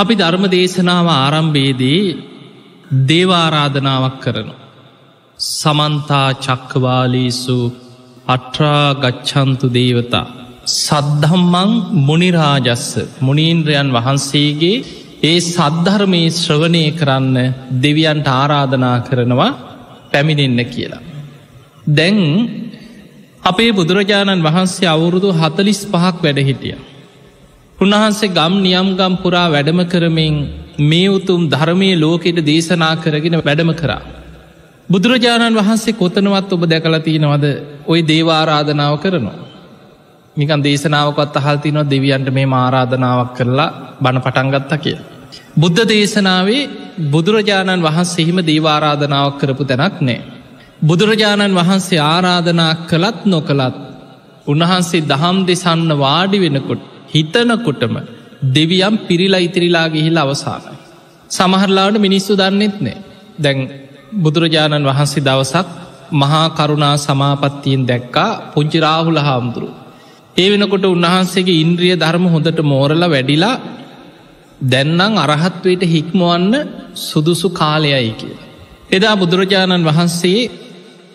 අපි ධර්ම දේශනාව ආරම්භේදී දේවාරාධනාවක් කරනු. සමන්තා චක්කවාලීසු අට්‍රා ගච්චන්තු දේවතා. සද්ධම්මං මුනිරාජස්ස මුණීන්ද්‍රයන් වහන්සේගේ ඒ සද්ධර්මයේ ශ්‍රවණය කරන්න දෙවියන්ට ආරාධනා කරනවා පැමිණෙන්න කියලා. දැන් අපේ බුදුරජාණන් වහන්සේ අවුරුදු හතලිස් පහක් වැඩ හිටිය. උන්වහන්සේ ගම් නියම් ගම් පුරා වැඩම කරමින් මේ උතුම් ධර්මය ලෝකෙට දේශනා කරගෙන වැඩම කරා. බුදුරජාණන් වහන්සේ කොතනවත් ඔබ දැකලා තියෙනවද ඔය දේවාරාධනාව කරනවා. නිකන් දේශනාවකත් අහල්තිනො දෙවියන්ට මේ ආරාධනාවක් කරලා බණ පටන්ගත්ත කිය. බුද්ධ දේශනාවේ බුදුරජාණන් වහන්සේහිම දේවාරාධනාවක් කරපු තැනක් නෑ. බුදුරජාණන් වහන්සේ ආරාධනා කළත් නොකළත් උන්වහන්සේ දහම් දෙසන්න වාඩි වෙනකොට හිතනකොටම දෙවියම් පිරිලා ඉතිරිලා ගිහිල් අවසානයි. සමහරලාට මිනිස්සු දන්නෙත් නෑ දැන් බුදුරජාණන් වහන්සේ දවසක් මහා කරුණා සමාපත්තියෙන් දැක්කා පුංචි රාහුල හාමුදුරු. ඒ වෙනකොට උන්වහන්සේගේ ඉන්ද්‍රිය ධර්ම හොඳට මෝරල වැඩිලා දැන්නම් අරහත්වයට හික්මුවන්න සුදුසු කාලයයි කිය. එදා බුදුරජාණන් වහන්සේ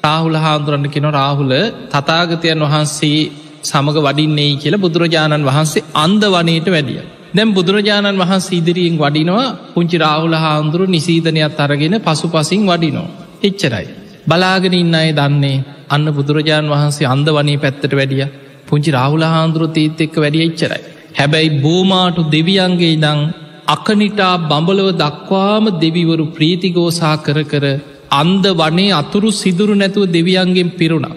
රාහුල හාමුදුරන්න කෙන රාහුල තතාගතයන් වහන්සේ සමඟ වඩින්නේ කියලා බුදුරජාණන් වහන්සේ අන්ද වනයට වැඩිය. දැම් බුදුරජාණන් වහන්සේ ඉදිරියෙන් වඩිනවා පුංචි රාහුල හාමුදුරු නිසීධනයක් අරගෙන පසු පසින් වඩිනෝ. එච්චරයි. බලාගෙන ඉන්න අය දන්නේ අන්න බුදුරජාණන් වහන්සේ අන්ද වනේ පැත්තට වැඩිය පුංචි රාහුල හාමුදුරු තීත් එක්ක වැඩිය එච්චරයි. හැබැයි බෝමාටු දෙවියන්ගේ දං අකනිටා බඹලව දක්වාම දෙවිවරු ප්‍රීතිගෝසා කර කර අන්ද වනේ අතුරු සිදුරු නැතුව දෙවියන්ගෙන් පිරුණ.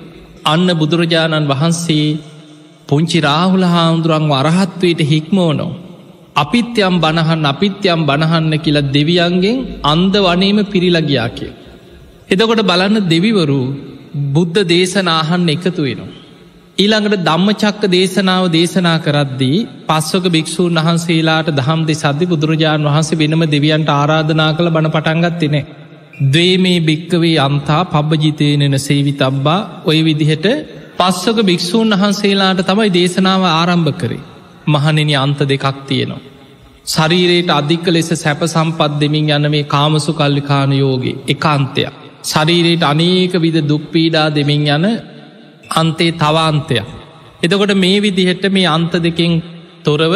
අන්න බුදුරජාණන් වහන්සේ පුංචි රාහුල හාමුදුරන් වරහත්වයට හික්මෝනෝ. අපිත්‍යම් බණහන් අපිත්‍යම් බණහන්න කියලා දෙවියන්ගෙන් අන්ද වනේම පිරිලගයා කිය. එදකොට බලන්න දෙවිවරු බුද්ධ දේශනාහන්න එකතු වෙනවා. ඊළඟට ධම්මචක්ක දේශනාව දේශනා කරද්දී පස්සක භික්‍ෂූන් වහන්සේලාට දහම් දෙ සද්ධි බුදුරජාණන් වහන්සේ වෙනම දෙවියන්ට ආරාධනා කළ බණ පටන්ගත්තිනේ. දවේමේ භික්කවේ අන්තා පබ්බජිතයනෙන සේවි තබ්බා ඔය විදිහට පස්සක භික්‍ෂූන් වහන්සේලාට තමයි දේශනාව ආරම්භ කරේ. මහනෙන අන්ත දෙකක් තියෙනවා. ශරීරයට අධික ලෙස සැප සම්පත් දෙමින් යන මේ කාමසු කල්ලිකාන යෝගේ එකන්තයක්. ශරීරයට අනේක විද දුක්පීඩා දෙමින් යන අන්තේ තවාන්තයක්. එතකොට මේ විදිහෙට මේ අන්ත දෙකින් තොරව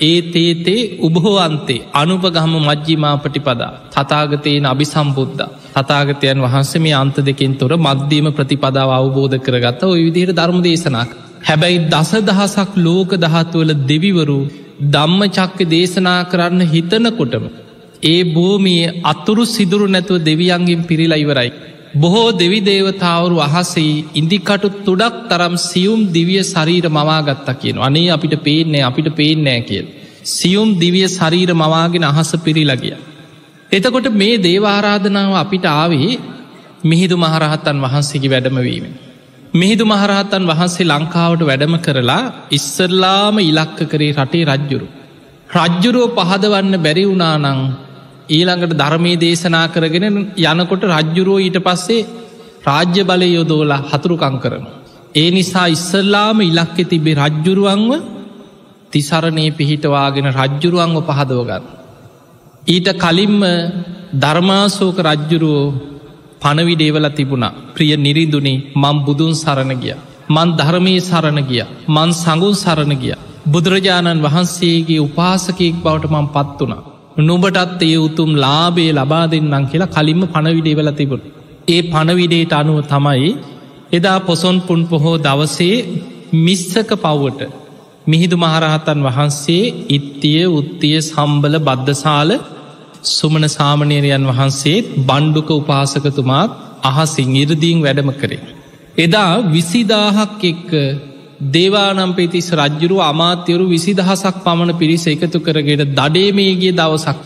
ඒ තේතේ උබහෝ අන්තේ අනුපගහම මජ්ජිමාපටිපදා තතාගතයෙන් අභි සම්බුද්ධ තතාගතයන් වහන්සේ මේ අන්ත දෙකින් තොර මධ්‍යම ප්‍රතිපදාව අවබෝධ කරගත්ත ඔය විදිහයට ධර්ම දේශනක්. හැබැයි දස දහසක් ලෝක දහත්වල දෙවිවරු ධම්ම චක්ක දේශනා කරන්න හිතනකොටම. ඒ භූමියයේ අතුරු සිදුරු නැතුව දෙවියන්ගෙන් පිරිලා ඉවරයි. බොහෝ දෙවි දේවතාවරු අහසේ ඉදිකටු තුඩක් තරම් සියුම් දිවිය ශරීර මවාගත්තා කියන අනේ අපිට පේන්නේ අපිට පේනෑ කියල්. සියුම් දිවිය ශරීර මවාගෙන අහස පිරිලගිය. එතකොට මේ දේවාරාධනාව අපිට ආවේ මිහිදු මහරහත්තන් වහන්සේගේ වැඩමවීම. මිහිදු මහරහත්තන් වහන්සේ ලංකාවට වැඩම කරලා ඉස්සරලාම ඉලක්ක කරේ රටේ රජ්ජුරු. රජ්ජුරුව පහදවන්න බැරි වුණානං ඊළඟට ධර්මය දේශනා කරගෙන යනකොට රජ්ජුරුවෝ ඊට පස්සේ රාජ්‍ය බලය යොදෝලා හතුරුකං කරන. ඒ නිසා ඉස්සල්ලාම ඉලක්කෙ තිබේ රජ්ජුරුවන්ව තිසරණය පිහිටවාගෙන රජ්ජුරුවන්ව පහදවගන්න. ඊට කලින්ම ධර්මාසෝක රජ්ජුරුවෝ පණවිඩේවල තිබුණා ප්‍රිය නිරිදුනේ මං බුදුන් සරණ ගිය. මන් ධර්මී සරණ ගිය මන් සඟුන් සරණ ගිය. බුදුරජාණන් වහන්සේගේ උපාසකයෙක් බවට මං පත් වනා. නුබටත් ඒ උතුම් ලාබේ ලබා දෙන්නම් කියලා කලින්ම පණවිඩේ වෙල තිබුණ. ඒ පණවිඩේට අනුව තමයි එදා පොසොන් පුන් පොහෝ දවසේ මිස්සක පව්වට මිහිදු මහරහතන් වහන්සේ ඉත්තිය උත්තිය සම්බල බද්ධසාල සුමන සාමනීරයන් වහන්සේත් බණ්ඩුක උපාසකතුමාත් අහසිං ඉරදීන් වැඩම කරේ. එදා විසිදාහක් එක්ක දේවානම් පෙතිස් රජ්ජුරු අමාත්‍යවරු විසි දහසක් පමණ පිරිස එකතු කරගෙන දඩේ මේගේ දවසක්.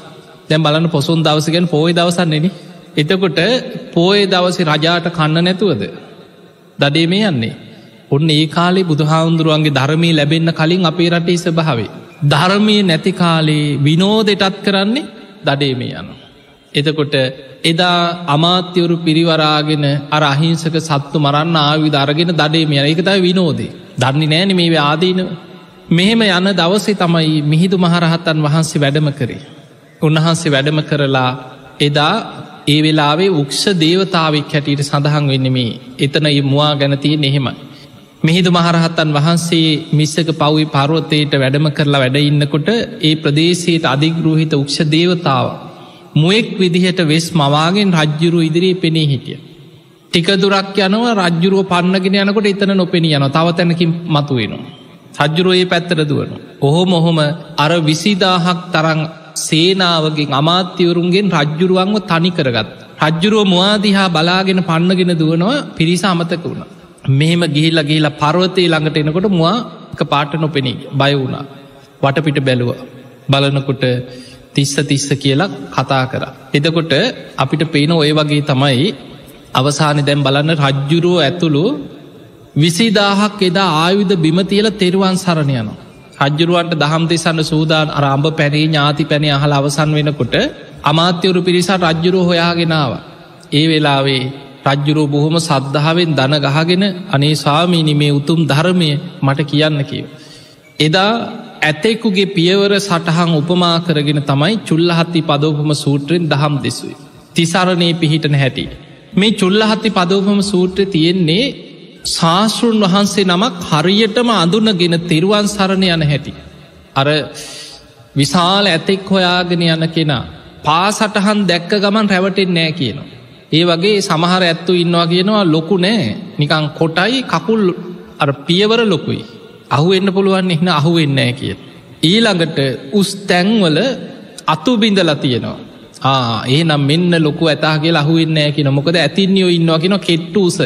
දැම් බලන්න පොසුන් දවසගෙන් පෝය දවසන්නෙන එතකොට පෝය දවස රජාට කන්න නැතුවද? දඩේ මේ යන්නේ. ඔන්න ඒ කාලේ බුදුහාමුදුරුවන්ගේ ධර්මී ලැබෙන්න්න කලින් අපේ රටේ ස්භාවේ ධර්මය නැති කාලේ විනෝදෙටත් කරන්නේ දඩේ මේ යනු එතකොට එදා අමාත්‍යවරු පිරිවරාගෙන අර අහිංසක සත්තු මරන්න ආවිධ අරගෙන දඩේ මෙය එකතයි විනෝදේ. දන්නේ නෑන මේ ආදීනව මෙහෙම යන දවසේ තමයි මිහිදු මහරහත්තන් වහන්සේ වැඩම කරේ. උන්වහන්සේ වැඩම කරලා එදා ඒ වෙලාවේ උක්ෂ දේවතාවක් හැටියට සඳහන් වෙන්නමේ එතන මුවා ගැනතියෙන් එහෙමයි. මෙහිදු මහරහත්තන් වහන්සේ මිස්සක පව්වි පරුවතයට වැඩම කරලා වැඩ ඉන්නකොට ඒ ප්‍රදේශයට අධිග්‍රූහිත උක්ෂ දේවතාව. මුවෙක් විදිහට වෙස් මවාගෙන් රජ්ජුරු ඉදිරියේ පෙනී හිටිය. ටික දුරක් යනව රජ්ජුරුව පන්නගෙන යනකොට එතන නොපෙනී යන තව තැනකින් මතුවෙනවා. සජ්ජුරුවයේ පැත්තර දුවන. ඔහොම ඔහොම අර විසිදාහක් තරං සේනාවගෙන් අමාත්‍යවරුන්ගෙන් රජ්ජුරුවන්ව තනි කරගත්. රජ්ජුරුව මවාදිහා බලාගෙන පන්නගෙන දුවනවා පිරිස අමතක වුණ. මෙහෙම ගිහිල්ල ගිහිලා පරවතය ළඟට එනකොට මවා එක පාට නොපෙනී බය වුණා. වටපිට බැලුව. බලනකොට තිස්ස තිස්ස කියලා කතා කර. එදකොට අපිට පේන ඔය වගේ තමයි අවසානි දැම් බලන්න රජ්ජුරුව ඇතුළු විසිදාහක් එදා ආයුධ බිමතියල තෙරුවන් සරණයනවා. රජ්ජුරුවන්ට දහම් දෙසන්න සූදාන් අරම්භ පැනේ ඥාති පැණි අහල අවසන් වෙනකොට අමාත්‍යවරු පිරිසා රජ්ජුරුව හොයාගෙනාව. ඒ වෙලාවේ රජ්ජුරුව බොහොම සද්ධාවෙන් දන ගහගෙන අනේ ස්වාමීනි මේ උතුම් ධර්මය මට කියන්න කියව. එදා ඇතෙකුගේ පියවර සටහන් උපමා කරගෙන තමයි චුල්ලහත්ති පදෝපම සූත්‍රයෙන් දහම් දෙසුයි. තිසරණය පිහිටන හැටි. මේ චුල්ලහත්ති පදෝපම සූත්‍රය තියෙන්නේ ශාස්තෘන් වහන්සේ නමක් හරියටම අඳුනගෙන තෙරුවන් සරණ යන හැටි. අර විශාල ඇතෙක් හොයාගෙන යන කෙනා පාසටහන් දැක්ක ගමන් රැවටෙන් නෑ කියනවා. ඒ වගේ සමහර ඇත්තු ඉන්නවා කියනවා ලොකු නෑ නිකං කොටයි කකුල් අර පියවර ලොකුයි. අහුවෙන්න පුළුවන් එහන අහුවෙන්නෑ කිය. ඊළඟට උස් තැන්වල අතුබිඳල තියෙනවා. ඒ නම් මෙන්න ලොකු ඇතාගේ ලහුවෙන්නෑ කියන මොකද ඇතින්යෝ ඉන්නවා කියෙන කෙට්ටූස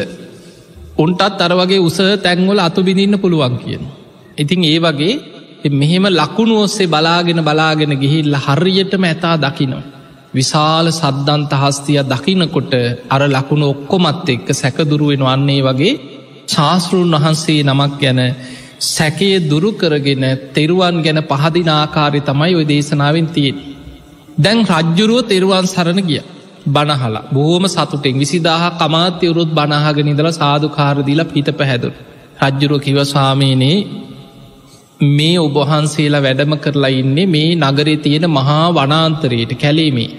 උන්ටත් අර වගේ උස තැන්වල අතු බිඳන්න පුළුවන් කියන. ඉතින් ඒ වගේ මෙහෙම ලකුණු ඔස්සේ බලාගෙන බලාගෙන ගිහිල්ල හරියටම ඇතා දකිනවා. විශාල සද්ධන්ත හස්තිය දකිනකොට අර ලකුණු ඔක්කොමත් එක්ක සැකදුරුවෙන වන්නේ වගේ ශාස්තෘන් වහන්සේ නමක් ගැන සැකය දුරු කරගෙන තෙරුවන් ගැන පහදිනාකාරය තමයි ඔය දේශනාවෙන් තියෙන්. දැන් රජ්ජුරුව තෙරුවන් සරණ ගිය. බණහලා බෝම සතුටෙන් විසිදාහ කමාත්‍යවරුත් බණහගෙන ඉදල සාධකාරදිලා පිත පැහැදුර. රජ්ජුරුව කිව ස්වාමීනයේ මේ ඔබහන්සේලා වැඩම කරලා ඉන්නේ මේ නගරේ තියෙන මහා වනාන්තරයට කැලේමේ.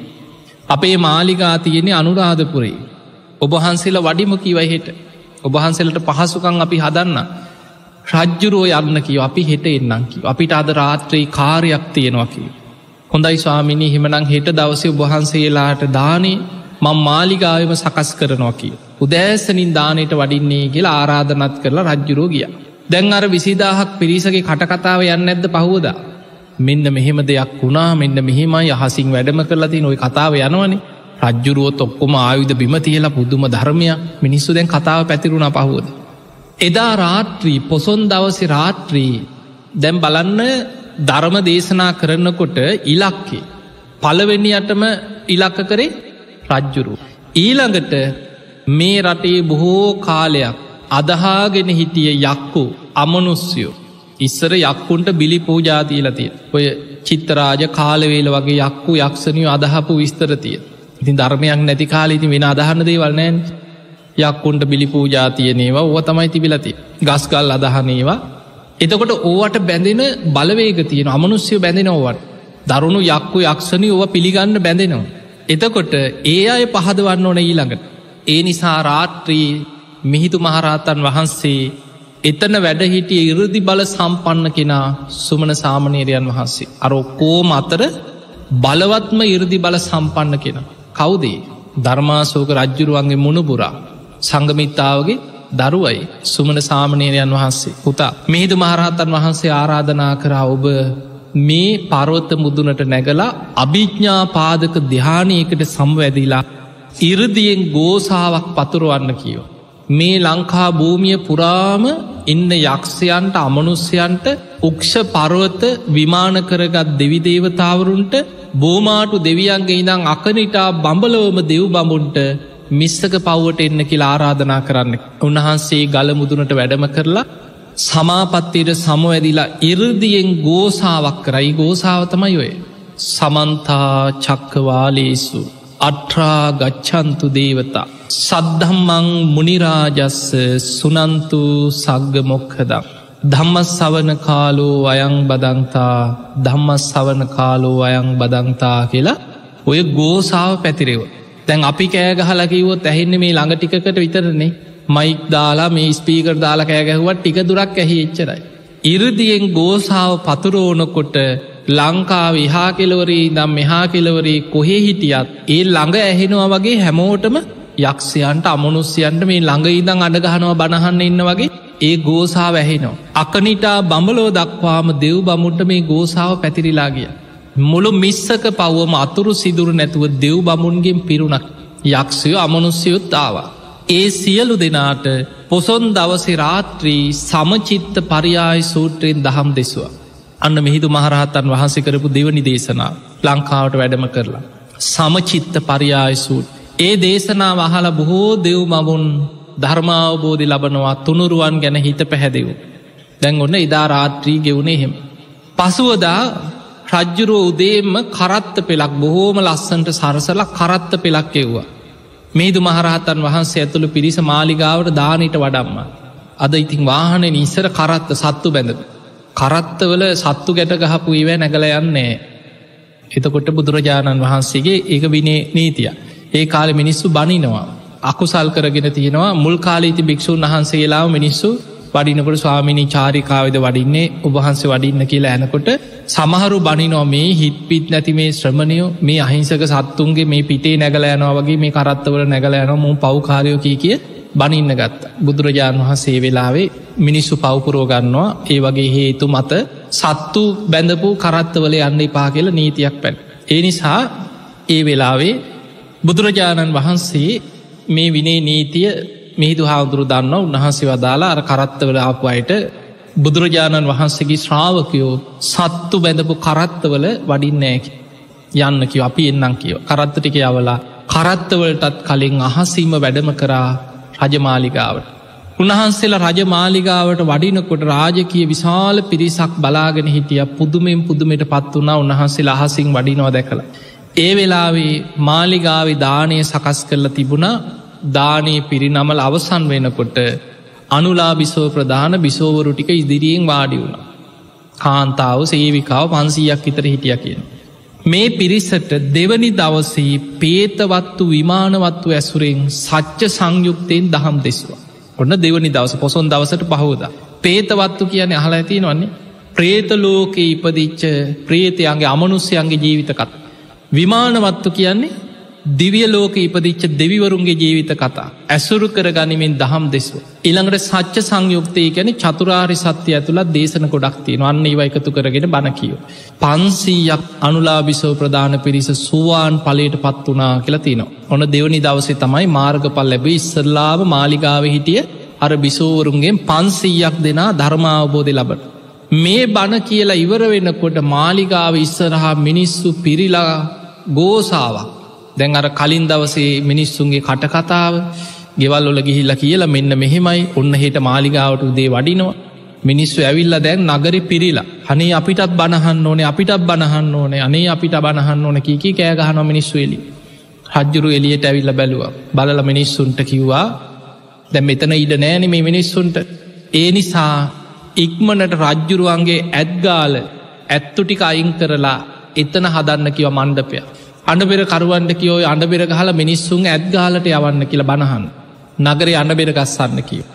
අපේ මාලිගා තියෙනෙ අනුරාධපුරේ. ඔබහන්සේලා වඩිම කිවයිහෙට ඔබහන්සෙලට පහසුකං අපි හදන්න. රජ්ජුරුව යන්න කිව අපි හෙට එන්නම් කිව අපිට අද රාත්‍රී කාරයක් තියෙනවා කිව. හොඳයි ස්වාමිනි හිමනං හෙට දවසය වහන්සේලාට දානේ මං මාලිගාවම සකස් කරනවා කිය. උදෑසනින් දානයට වඩින්නේ කියලා ආරාධනත් කරලා රජ්ජුරෝ ගිය. දැන් අර විසිදාහක් පිරිසගේ කටකතාව යන්න ඇද පහෝද. මෙන්න මෙහෙම දෙයක් වුණා මෙන්න මෙහෙමයි අහසින් වැඩම කරලති නොයි කතාව යනවනේ රජ්ජුරුවොත් ඔක්කොම ආයුධ බිම තියලා පුදුම ධර්මයක් මිනිස්සු දැන් කතාව පැතිරුණ පහෝද. එදා රාත්‍රී පොසොන් දවසි රාත්‍රී දැම් බලන්න ධර්ම දේශනා කරනකොට ඉලක්කේ. පලවෙනියටම ඉලක්ක කරේ රජ්ජුරු. ඊළඟට මේ රටේ බොහෝ කාලයක් අදහාගෙන හිටිය යක්කු අමනුස්යෝ. ඉස්සර යක්කුන්ට බිලි පූජාතිීලතිය. ඔය චිත්තරාජ කාලවේල වගේ යක්කු යක්ෂණිය අදහපු විස්තරතිය. ඉතින් ධර්මයක් නැති කාලීති වෙන අදහන්න දේවල්නෑන් යක්කුන්ට බිලි පූජාතියනේවා ඕ තමයි තිබිලති. ගස්ගල් අදහනේවා එතකොට ඕවට බැඳෙන බලවේග තියෙන අමනුස්්‍යය බැඳෙනවට දරුණු යක්කු යක්ෂණි ඔව පිළිගන්න බැඳෙනවා. එතකොට ඒ අය පහදවන්න ඕන ඊළඟට. ඒ නිසා රාත්‍රී මිහිතු මහරහතන් වහන්සේ එතන වැඩහිටිය ඉරදි බල සම්පන්න කෙනා සුමන සාමනීරයන් වහන්සේ. අර ඔක්කෝම අතර බලවත්ම ඉරදි බල සම්පන්න කෙන. කවුදේ ධර්මාසෝක රජ්ජුරුවන්ගේ මුණුබුරා සංගමිත්තාවගේ දරුවයි සුමන සාමනීරයන් වහන්සේ පුතා මිහිදු මහරහතන් වහන්සේ ආරාධනා කරා ඔබ මේ පරවත්ත මුදුනට නැගලා අභිඥ්ඥා පාදක දිහානයකට සම්වැදිලා ඉරදියෙන් ගෝසාාවක් පතුරුවන්න කියෝ. මේ ලංකා භූමිය පුරාම ඉන්න යක්ෂයන්ට අමනුස්්‍යයන්ට උක්ෂ පරවත විමාන කරගත් දෙවිදේවතාවරුන්ට බෝමාටු දෙවියන්ගේ ඉදං අකනිටා බඹලවම දෙව් බමුන්ට මිස්සක පව්වට එන්න කියලා ආරාධනා කරන්න. උන්වහන්සේ ගල මුදුනට වැඩම කරලා සමාපත්තයට සමවැදිලා ඉරදියෙන් ගෝසාාවක් කරයි ගෝසාාවතමයි ඔය. සමන්තා චක්කවාලේසු අට්‍රා ගච්චන්තු දේවතා. සද්ධම්මං මුනිරාජස්ස සුනන්තු සග්ග මොක්හදම්. ධම්මස් සවන කාලෝ අයං බදන්තා ධම්මස් සවන කාලෝ අයං බදන්තා කියලා ඔය ගෝසාාව පැතිරෙව. තැන් අපි කෑගහලකිවොත් ඇහෙන්නේ මේ ළඟ ටිකට විතරන්නේ මයික් දාලා මේ ස්පීකර් දාලා කෑගැහුවත් ටික දුරක් ඇහි එච්චරයි. ඉරදියෙන් ගෝසාාව පතුරෝනකොට ලංකාව ඉහා කෙලවරී දම් මෙහා කෙලවරේ කොහේ හිටියත් ඒ ළඟ ඇහෙනවා වගේ හැමෝටම යක්ෂයන්ට අමනුස්්‍යයන්ට මේ ළඟ ඉදං අඩගහනවා බණහන්න ඉන්න වගේ ඒ ගෝසා වැහෙනවා. අකනිටා බඹලෝ දක්වාම දෙව් බමුට මේ ගෝසාාව පැතිරිලා ගිය. මුළු මිස්සක පව්වම අතුරු සිදුරු නැතුව දෙව් බමුන්ගෙන් පිරුණක් යක්ෂය අමනුස්්‍යයුත් ආවා. ඒ සියලු දෙනාට පොසොන් දවසි රාත්‍රී සමචිත්ත පරියාය සූත්‍රයෙන් දහම් දෙසවා. අන්න මෙහිදු මහරහතන් වහන්සේ කරපු දෙවනි දේශනා ලංකාවට වැඩම කරලා. සමචිත්ත පරියාය සූට්. ඒ දේශනා වහල බොහෝ දෙව් මමුන් ධර්මාවබෝධි ලබනවා තුනුරුවන් ගැන හිත පැහැදිවූ. දැන් ඔන්න ඉදා රාත්‍රී ගෙවුණේ හෙම. පසුවදා රජ්ජුරුව උදේම කරත්ත පෙලක් බොහෝම ලස්සන්ට සරසල කරත්ත පෙලක් එව්වා. මේදු මහරහතන් වහන්සේ ඇතුළු පිරිස මාලිගාවට දානට වඩම්ම. අද ඉතින් වාහන නිස්සර කරත්ත සත්තු බැඳ. කරත්තවල සත්තු ගැට ගහපු ඉව නැගල යන්නේ. එතකොට බුදුරජාණන් වහන්සේගේ ඒක විනේ නීතිය. ඒ කාල මිනිස්සු බනිනවා. අකුසල් කරගෙන තියෙනවා මුල් කාලීති භික්‍ෂූන් වහන්සේලාව මිනිස්සු වඩිනකොට ස්වාමිනි චාරිකාවද වඩින්නේ? උබහන්සේ වඩින්න කියලා ඇනකොට සමහරු බනිනෝ මේ හිත්පිත් නැති මේ ශ්‍රමණයෝ මේ අහිංසක සත්තුන්ගේ මේ පිටේ නැගල යනවා වගේ මේ කරත්තවල නැගල යන මුම් පව්කාරයෝ කිය කිය බනින්න ගත්ත. බුදුරජාණන් වහන්සේ වෙලාවේ මිනිස්සු පවපුරෝගන්නවා ඒ වගේ හේතු මත සත්තු බැඳපු කරත්තවල යන්න එපා කියල නීතියක් පැන්. ඒ නිසා ඒ වෙලාවේ බුදුරජාණන් වහන්සේ මේ විනේ නීතිය මිහිදු හාදුරු දන්න උන්වහන්සේ වදාලා අර කරත්තවල ආපු අයට බුදුරජාණන් වහන්සේගේ ශ්‍රාවකයෝ සත්තු බැඳපු කරත්තවල වඩින්නෑකි යන්න කිව අපි එන්නම් කියව කරත්තටික යවලා කරත්තවලටත් කලින් අහසීම වැඩම කරා රජමාලිගාවට. උන්වහන්සේලා රජමාලිගාවට වඩිනකොට රාජකය විශාල පිරිසක් බලාගෙන හිටිය පුදුමෙන් පුදුමට පත් වනා උන්වහන්සේ අහසිං වඩිනවා දැකළ. ඒ වෙලාවේ මාලිගාවි දානය සකස් කරලා තිබුණා දානයේ පිරිනමල අවසන් වෙනකොට අනුලා බිසෝ ප්‍රධාන බිසෝවරු ටික ඉදිරියෙන් වාඩි වුණ. කාන්තාව සේවිකාව පන්සීයක් විතර හිටිය කියන. මේ පිරිසට දෙවනි දවසේ පේතවත්තු විමානවත්තු ඇසුරෙන් සච්ච සංයුක්තයෙන් දහම් දෙස්වා. ඔන්න දෙවනි දවස පොසොන් දවසට පහෝද. පේතවත්තු කියන අහල ඇති නොන්නේ ප්‍රේතලෝක ඉපදිච්ච ප්‍රේතයන්ගේ අමනුස්්‍යයන්ගේ ජීවිතකත්. විමානවත්තු කියන්නේ දිවිය ලෝක ඉපදිච්ච දෙවිවරුන්ගේ ජීවිත කතා ඇසුරු කර ගනිමින් දහම් දෙස්ව. ඉළඟට සච්ච සංයුක්තය ගැන චතුරාරි සත්‍යය ඇතුළත් දේශන කොඩක්තිය වන්න ඒව එකතු කරගෙන බණකියෝ. පන්සීයක් අනුලාබිසෝ ප්‍රධාන පිරිස සුවාන් පලට පත් වනා කියලා තින. ඔන්න දෙවනි දවසේ තමයි මාර්ගපල් ලැබ ඉස්සරලාම මාලිගාව හිටිය අර බිසෝවරුන්ගේ පන්සීයක් දෙනා ධර්මාවබෝධය ලබට. මේ බණ කියලා ඉවර වෙනකොට මාලිගාව ඉස්සරහා මිනිස්සු පිරිලා ගෝසාාවක්. දැන් අර කලින් දවසේ මිනිස්සුන්ගේ කටකතාව ගෙවල්ලොල ගිහිල්ල කියලා මෙන්න මෙහෙමයි. ඔන්න හෙට මාලිගාවට උදේ වඩිනවා. මිනිස්සු ඇවිල්ල දැන් නගරි පිරිලා. හනේ අපිටත් බණහන්න ඕනේ අපිටත් බණහන්න ඕනේ අනේ අපිට බණහන්න ඕන කීකි කෑගහන මිනිස්සු එලි රජ්ජුරු එලියට ඇවිල්ල බැලුව. බලල මිනිස්සුන්ට කිව්වා දැම් මෙතන ඉඩ නෑන මේ මිනිස්සුන්ට. ඒ නිසා ඉක්මනට රජ්ජුරුවන්ගේ ඇත්ගාල ඇත්තුටික අයින් කරලා එතන හදන්න කිව මණ්ඩපය. අඩබෙර කරුවන්ට කියෝ අඩබෙර හල මිනිස්සුන් ඇත්ගාලට යවන්න කියල බණහන් නගරේ අඩබෙර ගස්සන්න කියව.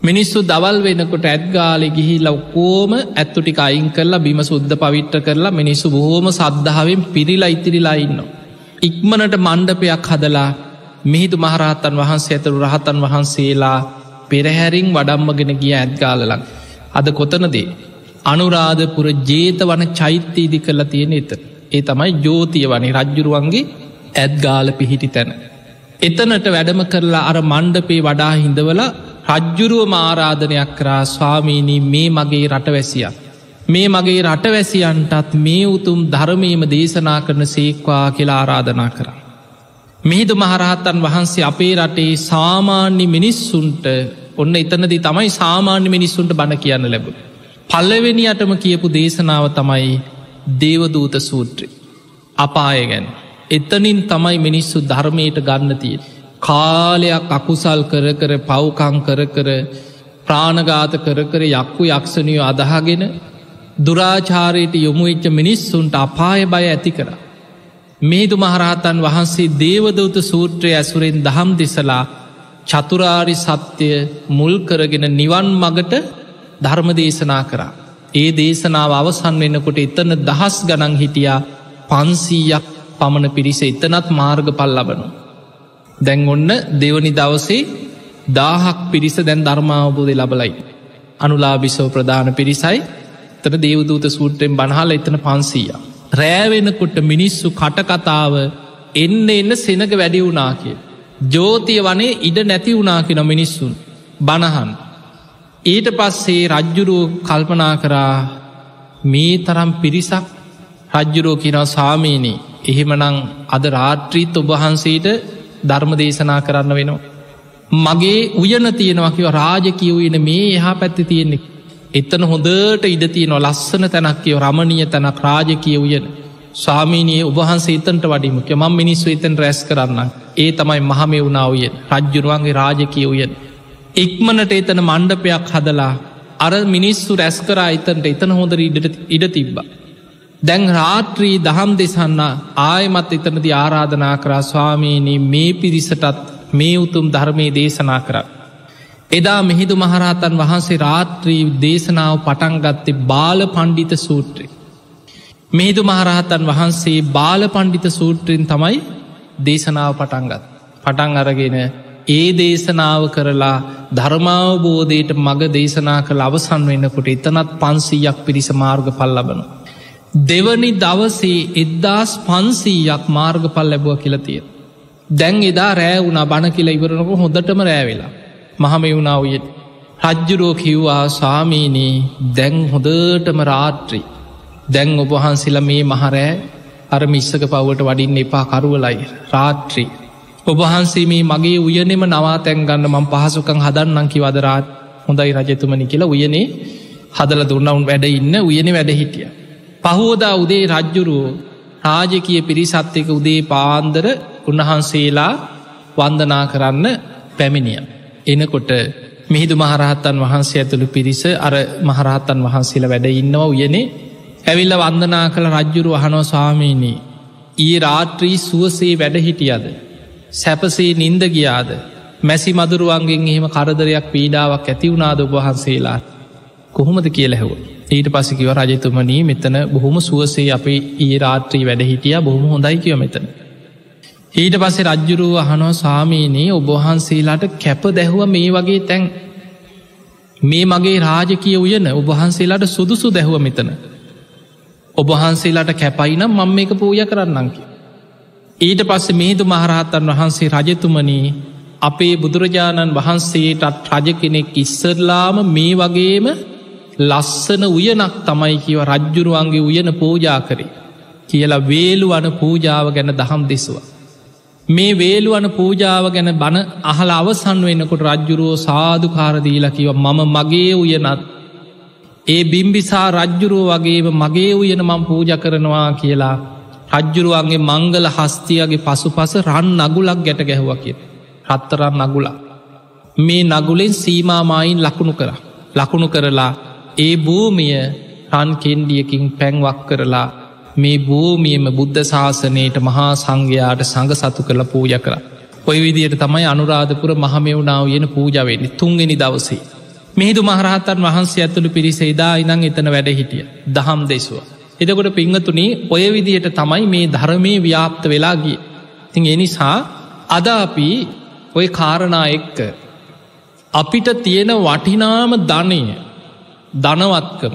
මිනිස්සු දවල් වෙනකොට ඇත්ගාලෙ ගිහිල්ල ඔක්කෝම ඇත්තුටික අයින් කරලා බිම සුද්ධ පවිට්ට කරලා මිනිස්සු බොහෝම සද්ධාවෙන් පිරිලා ඉතිරිලා ඉන්න. ඉක්මනට මණ්ඩපයක් හදලා මිහිදු මහරහත්තන් වහන්සේ ඇතුරු රහතන් වහන්සේලා පෙරහැරින් වඩම්මගෙන ගිය ඇත්ගාලලක්. අද කොතනදේ. අනුරාධපුර ජේත වන චෛත්‍යීදි කරලා තියෙන එතර. ඒ තමයි ජෝතිය වනේ රජ්ජුරුවන්ගේ ඇත්ගාල පිහිටි තැන. එතනට වැඩම කරලා අර මණ්ඩපේ වඩා හිඳවල රජ්ජුරුව මාරාධනයක් කරා ස්වාමීණී මේ මගේ රටවැසියක්. මේ මගේ රටවැසියන්ටත් මේ උතුම් ධර්මීම දේශනා කරන සේක්වා කියලා ආරාධනා කර. මිහිදු මහරහත්තන් වහන්සේ අපේ රටේ සාමාන්‍ය මිනිස්සුන්ට ඔන්න එතනදි තමයි සාමාන්‍ය මිනිස්සුන්ට බණ කියන්න ලැබ. පල්ලවෙනියටම කියපු දේශනාව තමයි දේවදූත සූත්‍රය. අපාය ගැන. එතනින් තමයි මිනිස්සු ධර්මයට ගන්න තිය. කාලයක් අකුසල් කර කර පව්කං කර කර ප්‍රාණගාත කර කර යක්කු යක්ෂණයෝ අදහාගෙන දුරාචාරයට යොමුවෙච්ච මිනිස්සුන්ට අපාය බය ඇති කර. මේදු මහරහතන් වහන්සේ දේවදවත සූත්‍රය ඇසුරෙන් දහම් දෙසලා චතුරාරි සත්‍යය මුල් කරගෙන නිවන් මගට ධර්ම දේශනා කරා. ඒ දේශනාව අවසන් වෙන්නකොට එතන දහස් ගනන් හිටියා පන්සීයක් පමණ පිරිස එතනත් මාර්ග පල් ලබනු. දැන් ඔන්න දෙවනි දවසේ දාහක් පිරිස දැන් ධර්මාවබෝධය ලබලයි. අනුලාබිසෝ ප්‍රධාන පිරිසයි තන දේවදූත සූට්‍රයෙන් බණහල එතන පන්සීය. රෑවෙනකොට මිනිස්සු කටකතාව එන්න එන්න සෙනක වැඩි වුනා කිය. ජෝතිය වනේ ඉඩ නැති වුනා කියෙන මිනිස්සුන් බණහන්. ඊට පස්සේ රජ්ජුරුව කල්පනා කරා මේ තරම් පිරිසක් රජ්ජුරෝ කියෙනව සාමීනී එහෙමනං අද රාත්‍රීත් ඔබහන්සේට ධර්ම දේශනා කරන්න වෙනවා. මගේ උයන තියෙනවා කිව රාජකිය වන මේ එහා පැත්ති තියෙන්නේ. එතන හොඳට ඉඩ තියෙනවා ලස්සන තැනක් කියව රමණීය තැනක් රාජකිය උයන. ස්වාමීනයේ ඔබහන්සේ එතන්ට වඩිමක මං මිනිස්සු එතන් රැස් කරන්න. ඒ තමයි මහමේ වුණාවයෙන් රජ්ජුරුවන්ගේ රාජකිය උයන. ඉක්මනට එතන මණ්ඩපයක් හදලා අර මිනිස්සු රැස් කරා එතන්ට එතන හොඳර ඉඩට ඉඩ තිබ්බ. දැන් රාත්‍රී දහම් දෙසන්න ආයමත් එතනති ආරාධනා කරා ස්වාමීනී මේ පිරිසටත් මේ උතුම් ධර්මය දේශනා කර. එදා මෙහිදු මහරහතන් වහන්සේ රාත්‍රී දේශනාව පටන්ගත්තේ බාල පණ්ඩිත සූත්‍රය. මෙහිදු මහරහතන් වහන්සේ බාල පණ්ඩිත සූත්‍රයෙන් තමයි දේශනාව පටන්ගත්. පටන් අරගෙන ඒ දේශනාව කරලා ධර්මාවබෝධයට මග දේශනා කළ අවසන් වෙන්නකොට එතනත් පන්සීයක් පිරිස මාර්ග පල් ලබන. දෙවනි දවසේ එද්දාස් පන්සීයක් මාර්ග පල් ලැබුව කියලතිය. දැන් එදා රෑ වුණා බණ කියල ඉවරනක හොඳටම රෑවෙලා. මහම වුණාවය රජ්ජුරෝ කිව්වා සාමීනී දැන් හොදටම රාත්‍රී. දැන් ඔබහන්සිල මේ මහරෑ අර මිස්සක පව්වට වඩින්න එපා කරුවලයි රාත්‍රී ඔබහන්සේ මේ මගේ උයනෙම නවා තැන් ගන්න මං පහසුකං හදන්නං කිවදරාත් හොඳයි රජතුමනි කියලා උයනේ හදල දුන්නවුන් වැඩ ඉන්න උයන වැඩ හිටිය. පහෝදා උදේ රජ්ජුරුවෝ රාජකිය පිරිසත් එක උදේ පාන්දර උන්වහන්සේලා වන්දනා කරන්න පැමිණිය. එනකොට මිහිදු මහරහත්තන් වහන්සේ ඇතුළු පිරිස අර මහරහත්තන් වහන්සේලා වැඩ ඉන්නවා උයනේ ඇවිල්ල වන්දනා කළ රජ්ජුරු අහනෝ ස්වාමීනී. ඒ රාත්‍රී සුවසේ වැඩ හිටියද. සැපසේ නින්ද ගියාද මැසි මදුරුවන්ගෙන් එහෙම කරදරයක් පීඩාවක් ඇතිවුණාද ඔබහන්සේලා කොහොමද කියල හැව ඊට පසිකිව රජතුමනී මෙතන බොහොම සුවසේ අපේ ඒ රාත්‍රී වැඩ හිටිය බොහොම හොඳයි කියව මෙතන. ඊට පස්සේ රජ්ජුරුව අහනෝ සාමීනයේ ඔබහන්සේලාට කැප දැහුව මේ වගේ තැන් මේ මගේ රාජකිය උයන ඔබහන්සේලාට සුදුසු දැහුව මෙතන. ඔබහන්සේලාට කැපයිනම් මං මේක පූය කරන්නංකි. ඊට පස්සේ මේදු මහරහත්තන් වහන්සේ රජතුමනී අපේ බුදුරජාණන් වහන්සේටත් රජ කෙනෙක් ඉස්සරලාම මේ වගේම ලස්සන උයනක් තමයි කියව රජ්ජුරුවන්ගේ උයන පූජා කරේ කියලා වේලු වන පූජාව ගැන දහම් දෙසවා. මේ වේලුවන පූජාව ගැන බණ අහල අවසන් වෙන්නකොට රජ්ජුරුවෝ සාධකාරදීලා කිව මම මගේ උයනත් ඒ බිම්බිසා රජ්ජුරුව වගේම මගේ උයන මං පූජ කරනවා කියලා රජ්ජුරුවන්ගේ මංගල හස්තියගේ පසු පස රන් නගුලක් ගැට ගැහුව කිය. රත්තරන් නගුලා. මේ නගුලෙන් සීමාමායින් ලකුණු කර. ලකුණු කරලා ඒ භූමිය රන් කෙන්ඩියකින් පැන්වක් කරලා මේ භූමියම බුද්ධ ශාසනයට මහා සංඝයාට සඟ සතු කරල පූජ කර. ඔය විදියට තමයි අනුරාධපුර මහමෙවුණාව යෙන පූජාවෙන්නේ තුන්ගෙන දවසේ. මෙහිදු මහරහතන් වහන්සේ ඇතුළු පිරිස එදා ඉනං එතන වැඩ හිටිය දහම් දෙසුව. එදකොට පිංහතුනේ ඔය විදියට තමයි මේ ධර්මය ව්‍යාප්ත වෙලාගිය. තිං එනිසා අද අපි ඔය කාරණා එක්ක අපිට තියෙන වටිනාම ධනය ධනවත්කම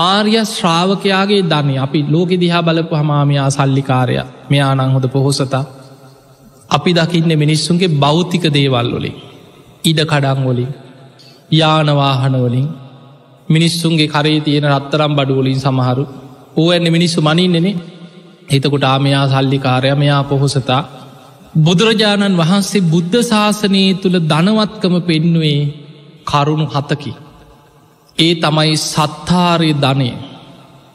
ආර්ය ශ්‍රාවකයාගේ ධනය. අපි ලෝකෙ දිහා බලපු හමාමයා සල්ලිකාරය. මෙයා නංහොද පොහොසතා. අපි දකින්න මිනිස්සුන්ගේ බෞතික දේවල් වලින් ඉඩ කඩංවලින් යානවාහනවලින් මිනිස්සුන්ගේ කරේ තියෙන රත්තරම් බඩුවලින් සමහරු ඕ ඇන්න මිනිස්සු මනින්නෙනේ හිතකුට ආමයා සල්ලිකාරය මෙයා පොහොසතා බුදුරජාණන් වහන්සේ බුද්ධ ශාසනයේ තුළ ධනවත්කම පෙන්නුවේ කරුණු හතකි. ඒ තමයි සත්තාරය ධනය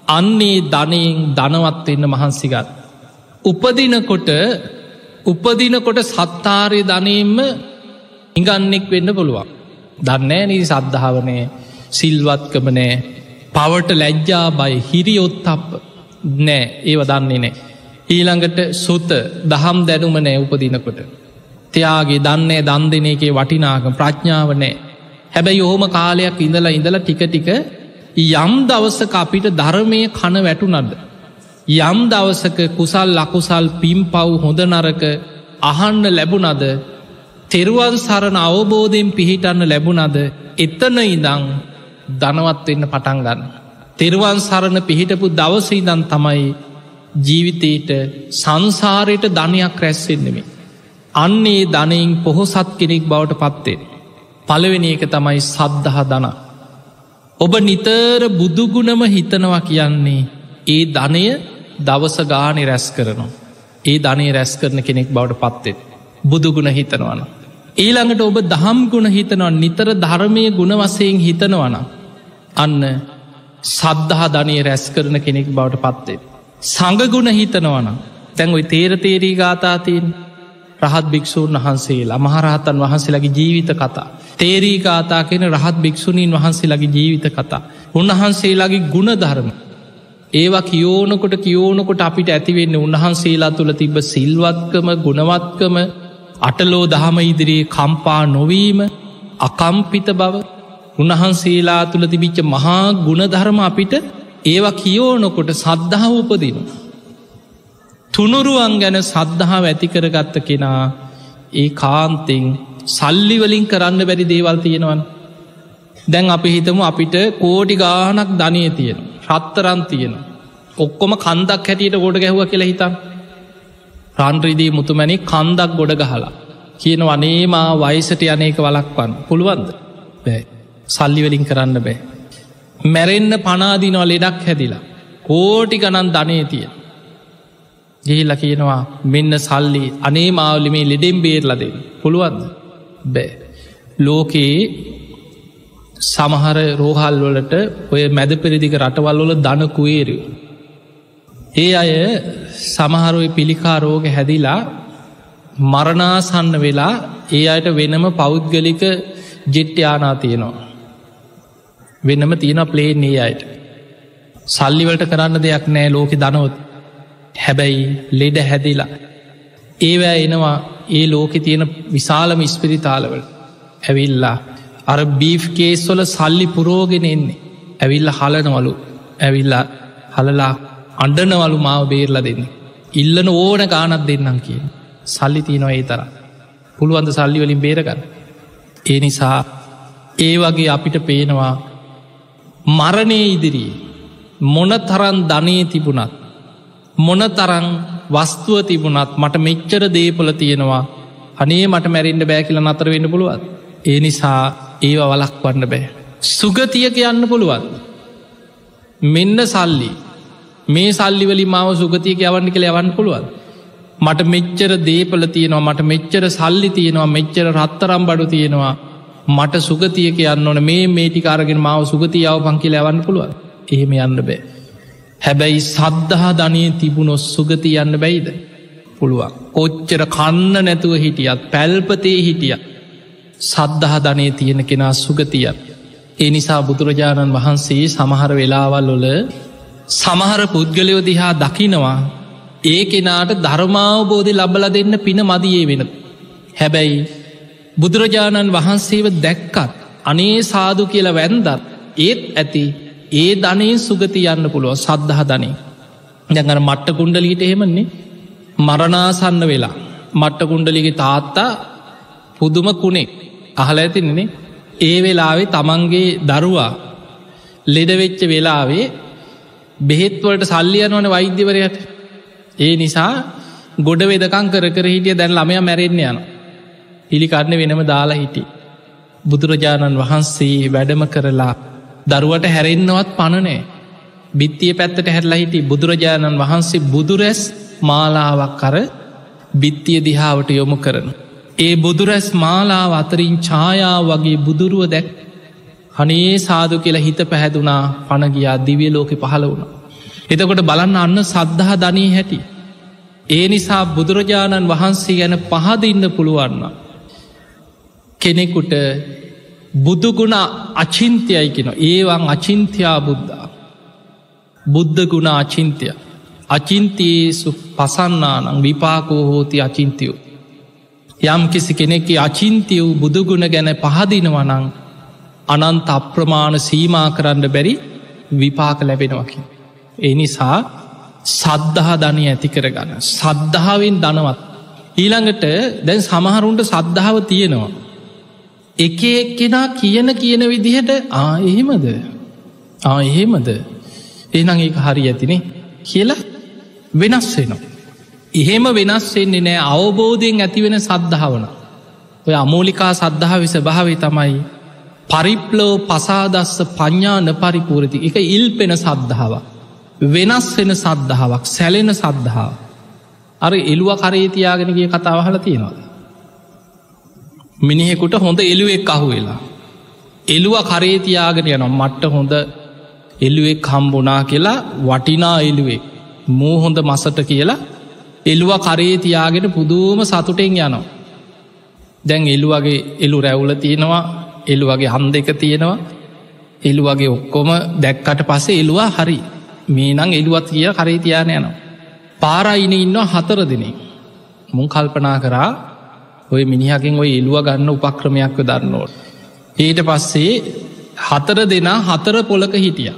අන්නේ ධනයෙන් ධනවත් එන්න මහන්සිගත්. උපදිනකොට උපදිනකොට සත්තාරය ධනයෙන්ම ඉගන්නෙක් වෙන්න පුළුවන්. දන්නෑ නී සද්ධාවනය සිල්වත්කමනෑ පවට ලැජ්ජා බයි හිරියොත්තප්ප නෑ ඒව දන්නේ නෑ. ඊළඟට සුත දහම් දැනුම නෑ උපදිනකොට. තියාගේ දන්නේ දන් දෙන එකේ වටිනාක ප්‍රඥාව නෑ. හැබැයි ඔහොම කාලයක් ඉඳලා ඉඳලා ටික ටික යම් දවසක අපිට ධර්මය කන වැටුනද. යම් දවසක කුසල් ලකුසල් පිම් පව් හොඳ නරක අහන්න ලැබුනද තෙරුවන් සරණ අවබෝධයෙන් පිහිටන්න ලැබුණද එතන ඉදං ධනවත් වෙන්න පටන් ගන්න. තෙරුවන් සරණ පිහිටපු දවසීදන් තමයි ජීවිතයට සංසාරයට ධනයක් රැස්සෙන්නෙමේ. අන්නේ ධනයින් පොහොසත් කෙනෙක් බවට පත්තේ. පළවෙනි එක තමයි සද්ධහ දන. ඔබ නිතර බුදුගුණම හිතනවා කියන්නේ ඒ ධනය දවස ගානි රැස් කරනවා. ඒ ධනේ රැස් කරන කෙනෙක් බවට පත්තෙත්. බුදුගුණ හිතනවන. ඊළඟට ඔබ දහම් ගුණ හිතනවා නිතර ධර්මය ගුණ වසයෙන් හිතනවන. අන්න සද්ධහා ධනය රැස් කරන කෙනෙක් බවට පත්තේ. සඟගුණ හිතනවන තැන් ඔයි තේර තේරී ගාතාතියෙන් රහත් භික්‍ෂූන් වහන්සේලා මහරහතන් වහන්සේලගේ ජීවිත කතා. තේරී ගාතා කෙන රහත් භික්‍ෂුණීන් වහන්සේලගේ ජීවිත කතා. උන්වහන්සේලාගේ ගුණ ධර්ම. ඒවා කියෝනකොට කියෝනකොට අපිට ඇතිවෙන්න උන්වහන්සේලා තුළ තිබ සිල්වත්කම ගුණවත්කම අටලෝ දහම ඉදිරියේ කම්පා නොවීම අකම්පිත බව උන්වහන්සේලා තුළ තිබිච්ච මහා ගුණධර්ම අපිට ඒවා කියෝනොකොට සද්ධාව උපදින. තුනුරුවන් ගැන සද්ධහාව ඇතිකරගත්ත කෙනා ඒ කාන්තෙන් සල්ලිවලින් කරන්න බැරි දේවල් තියෙනවන්. දැන් අපි හිතමු අපිට කෝටි ගානක් ධනය තියෙන රත්තරන් තියෙන. ඔක්කොම කන්දක් හැටියට ගොඩ ගැහුව කියලා හිතන් රන්ද්‍රදී මුතුමැනි කන්දක් ගොඩ ගහලා. කියන වනේමා වයිසට යනක වලක්වන් පුළුවන්ද බෑ සල්ලිවලින් කරන්න බෑ. මැරෙන්න්න පනාදිනවා ලෙඩක් හැදිලා. කෝටි ගණන් ධනය තිය. ගිහිල්ල කියනවා මෙන්න සල්ලි අනේ මාවලිමේ ලෙඩෙම් බේරලදේ පුළුවන්ද බෑ. ලෝකයේ සමහර රෝහල් වලට ඔය මැද පෙරදික රටවල්වල දනකුවේරයු. ඒ අය සමහරුව පිළිකා රෝග හැදිලා මරණාසන්න වෙලා ඒ අයට වෙනම පෞද්ගලික ජෙට්්‍යානා තියෙනවා. වෙනම තියෙන ප්ලේන් ඒ අයට. සල්ලිවලට කරන්න දෙයක් නෑ ලෝක දනොත් හැබැයි ලෙඩ හැදිලා. ඒවෑ එනවා ඒ ලෝකෙ තියෙන විශාලම ස්පිරිතාලවල ඇවිල්ලා අර බීෆ් කේස්වල සල්ලි පුරෝගෙන එන්නේ ඇවිල්ල හලනවලු ඇවිල්ලා හලලා අඩනවලු මාව බේරලා දෙන්න. ඉල්ලන ඕන ගානත් දෙන්නම් කිය. සල්ලි තියනවා ඒ තර. පුළුවන්ද සල්ලි වලින් බේරගන්න. ඒ නිසා ඒ වගේ අපිට පේනවා මරණය ඉදිරී මොන තරන් ධනය තිබුණත් මොන තරං වස්තුව තිබුණත් මට මෙච්චර දේපල තියෙනවා. අනේ මට මැරෙන්ට බෑ කියල නතර වෙන්න පුළුවත් ඒ නිසා ඒව වලක් වන්න බෑ. සුගතියක යන්න පුළුවන්. මෙන්න සල්ලි. මේ සල්ලිවලි මාව සුගතියක යවන්න කළ යවන්න පුළුවන්. මට මෙච්චර දේපල තියෙනවා මට මෙච්චර සල්ලි තියෙනවා මෙච්චර රත්තරම් බඩු තියෙනවා. මට සුගතියක යන්න ඕන. මේ මේටිකාරගෙන මාව සුගතියාව පංකි ලැවන්න පුළුවන්. එහෙම යන්න බෑ. හැබැයි සද්ධහා ධනය තිබුණොස් සුගති යන්න බැයිද? පුළුවන්. කොච්චර කන්න නැතුව හිටියත් පැල්පතේ හිටිය සද්ධහ ධනය තියෙන කෙනා සුගතිය ඒ නිසා බුදුරජාණන් වහන්සේ සමහර වෙලාවල් වොල සමහර පුද්ගලයෝ දිහා දකිනවා. ඒ කෙනාට ධර්මාවබෝධය ලබල දෙන්න පින මදියේ වෙන. හැබැයි බුදුරජාණන් වහන්සේව දැක්කත් අනේ සාදු කියල වැන්දත් ඒත් ඇති ඒ ධනයෙන් සුගති යන්න පුළුව සද්ධහ ධනය දැඟර මට්ට කුණ්ඩලීට එහෙමන්නේ මරණාසන්න වෙලා. මට්ට කුණ්ඩලිගේ තාත්තා පුදුම කුණෙක් අහල ඇතින්නේ. ඒ වෙලාවේ තමන්ගේ දරුවා ලෙඩවෙච්ච වෙලාවේ බෙහෙත්වලට සල්ලියනවන වෛද්‍යවරයට. ඒ නිසා ගොඩ වෙදකං කර කර හිටිය දැන් ළමය මැරෙන්න්න යන පිළිකරන්න වෙනම දාලා හිටි බුදුරජාණන් වහන්සේ වැඩම කරලා දරුවට හැරෙන්න්නවත් පණනෑ බිත්තිය පැත්තට හැරලා හිටි බුදුරජාණන් වහන්සේ බුදුරැස් මාලාවක් කර බිත්තිය දිහාවට යොමු කරන. ඒ බුදුරැස් මාලාව අතරින් ඡායාව වගේ බුදුරුව දැක් හනේ සාදු කියලා හිත පැහැදුනා පණගියා දිවිය ලෝකෙ පහළ වුණ. එතකොට බලන්න අන්න සද්ධහා ධනී හැටි. ඒ නිසා බුදුරජාණන් වහන්සේ ගැන පහදඉන්න පුළුවන්න. කෙනෙකුට බුදුගුණ අචින්තයයි කෙන ඒවන් අචින්තයා බුද්ධා බුද්ධගුණ අචින්තය අචින්තයේසු පසන්නානං විපාකෝ හෝති අචින්තයෝ යම් කිසි කෙනෙක්කි අචින්තිය වූ බුදුගුණ ගැන පහදිනවනං අනන්ත අප්‍රමාණ සීමා කරන්න බැරි විපාක ලැබෙනවකි. ඒ නිසා සද්ධහා ධනය ඇති කරගන්න. සද්ධාවෙන් දනවත්. ඊළඟට දැන් සමහරුන්ට සද්ධාව තියෙනවා. එක එක්කෙනා කියන කියන විදිහට ආ එහෙමද ආ එහෙමද එනං ඒ හරි ඇතිනේ කියලා වෙනස් වෙනවා. එහෙම වෙනස් වෙන්නේ නෑ අවබෝධයෙන් ඇතිවෙන සද්ධාවන. ඔය අමෝලිකා සද්ධාව ස්භාවේ තමයි පරිප්ලෝ පසාදස්ස පඤ්ඥාන පරිපූරති එක ඉල් පෙන සද්ධාව. වෙනස් වෙන සද්ධාවක් සැලෙන සද්ධාව. අර එළුව කරේතියාගෙනගේ කතාවහල තියෙනවාද. මිනිහෙකුට හොඳ එළුවෙක් අහු වෙලා. එළුව කරේතියාගෙන යනම් මට්ට හොඳ එල්ලුවෙක් හම්බුනා කියලා වටිනා එළුවෙක් මූ හොඳ මසට කියලා එළුව කරේ තියාගෙන පුදුම සතුටෙන් යනවා. දැන් එළුවගේ එළු රැවුල තියෙනවා එළු වගේ හම් දෙක තියෙනවා එළු වගේ ඔක්කොම දැක්කට පස්සේ එළුවා හරි මේ නං එළුවත් කිය කරේ තියාන යනවා. පාරයින ඉන්න හතර දෙනේ. මුන් කල්පනා කරා ඔය මිනිහකින් ඔය එළුව ගන්න උපක්‍රමයක්ව දන්නෝට. ඊට පස්සේ හතර දෙනා හතර පොලක හිටිය.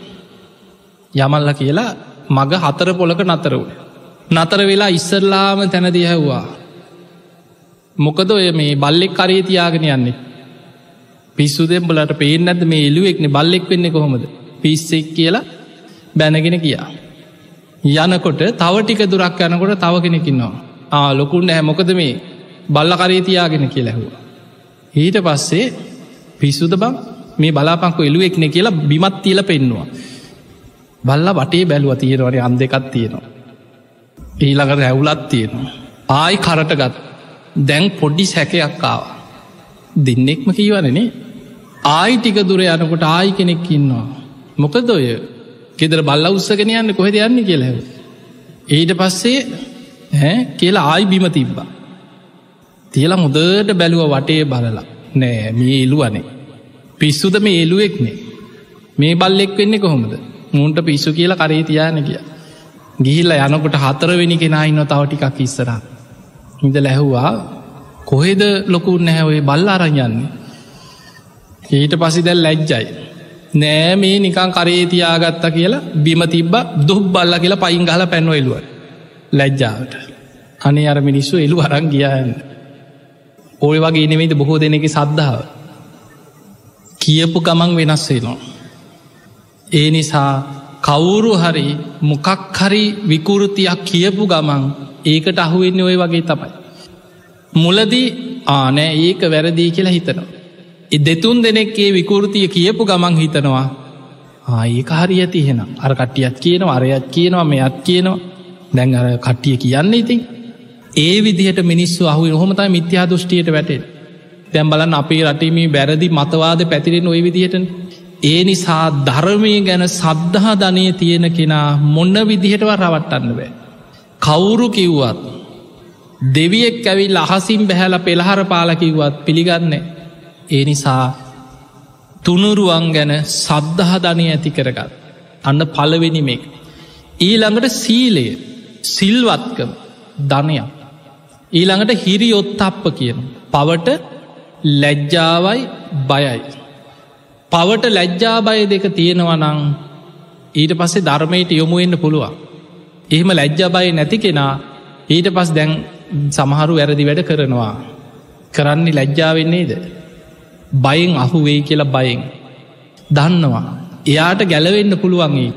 යමල්ල කියලා මග හතර පොලක නතර වුණ. නතර වෙලා ඉස්සරලාම තැනදිය හැව්වා. මොකද ඔය මේ බල්ලෙක් කරේ තියාගෙන යන්නේ. පිස්සු දෙම්බලට පේෙන් ඇද මේ එලුවෙක්න බල්ලෙක් වෙන්න කොහොමද පිස්සෙක් කියලා බැනගෙන කියා. යනකොට තව ටික දුරක් යනකොට තව කෙනෙකින්නවා. ආ ලොකුන්න හැ මොකද මේ බල්ල කරේ තියාගෙන කියලැහවා. ඊට පස්සේ පිස්සුද බං මේ බලාපංකු එලුවෙක්න කියලා බිමත් තිීල පෙන්නවා. බල්ල වටේ බැලුව තියෙනවනේ අන් දෙකත් තියෙනවා. ඊළඟට ඇවුලත් තියෙනවා. ආයි කරට ගත් දැන් පොඩ්ඩි සැකයක්කාව. දෙන්නෙක්ම කීවනනේ ආයි ටික දුර යනකොට ආයි කෙනෙක් ඉන්නවා. මොකද ඔය කෙදර බල්ල උත්සගෙන යන්න කොහෙද යන්න කියලැව. ඊට පස්සේ හැ කියලා ආයි බිම තිබ්බා. තියලා මුදට බැලුව වටේ බලලා නෑ මේ එලුවනේ. පිස්සුද මේ එලුවෙක්නේ. මේ බල්ලෙක් වෙන්නේ කොහොමද මුන්ට පිස්සු කියලා කරේ තියාන කිය. ගිහිල්ල යනකොට හතරවෙනි කෙනා ඉන්න තව ටිකක් ඉස්සරා. ඉඳ ලැහුවා කොහෙද ලොකුන් නැහැවේ බල්ල අරයන්නේ. ඊට පසි දැල් ලැජ්ජයි. නෑ මේ නිකං කරේතියාගත්තා කියලා බිම තිබ්බ දුක් බල්ල කියලා පයින් ගල පැන්වයිලුව ලැජ්ජාවට. අනේ අර මිනිස්සු එළු අරං ගියන්න. ඔය වගේ නෙවෙයිද බොහෝ දෙනෙක සද්ධාව. කියපු ගමන් වෙනස් වෙනවා. ඒ නිසා කවුරු හරි මොකක් හරි විකෘතියක් කියපු ගමන් ඒකට අහුවෙන්න ඔය වගේ තමයි. මුලදී ආනෑ ඒක වැරදිී කියලා හිතනවා. එ දෙතුන් දෙනෙක්ගේ විකෘතිය කියපු ගමන් හිතනවා ආඒක හරි ඇති හෙන අර කට්ටියත් කියනවා අරයත් කියනවා මෙයත් කියනවා දැන් අර කට්ටිය කියන්න ඉතින් ඒ විදිහට මිනිස්සු අහු හොමතයි මිත්‍යා දෘෂ්ටියට වැටෙන් තැම් බලන් අපේ රටීම බැරදි මතවාද පැතිරෙන ඔය විදිහට ඒ නිසා ධර්මය ගැන සද්ධහා ධනය තියෙන කෙනා මොන්න විදිහටව රවට්ටන්න බෑ. කවුරු කිව්වත් දෙවියෙක් ඇවිල් අහසිම් බැහැල පෙළහර පාලකිව්වත් පිළිගන්නේ ඒ නිසා තුනුරුවන් ගැන සද්ධහධනය ඇති කරගත්. අන්න පලවෙනිමෙක් ඊළඟට සීලය. සිල්වත්කම. ධනයක්. ඊළඟට හිරි ඔත්තප්ප කියන පවට ලැජ්ජාවයි බයයි. පවට ලැජ්ජාබය දෙක තියෙනවනං ඊට පස්සේ ධර්මයට යොමුවෙන්න පුළුවන්. එහෙම ලැජ්ජාබයි නැති කෙනා ඊට පස් දැන් සමහරු වැරදි වැඩ කරනවා. කරන්නේ ලැජ්ජාවෙන්නේද බයෙන් අහුවෙයි කියලා බයෙන්. දන්නවා. එයාට ගැලවෙන්න පුළුවන්ගේ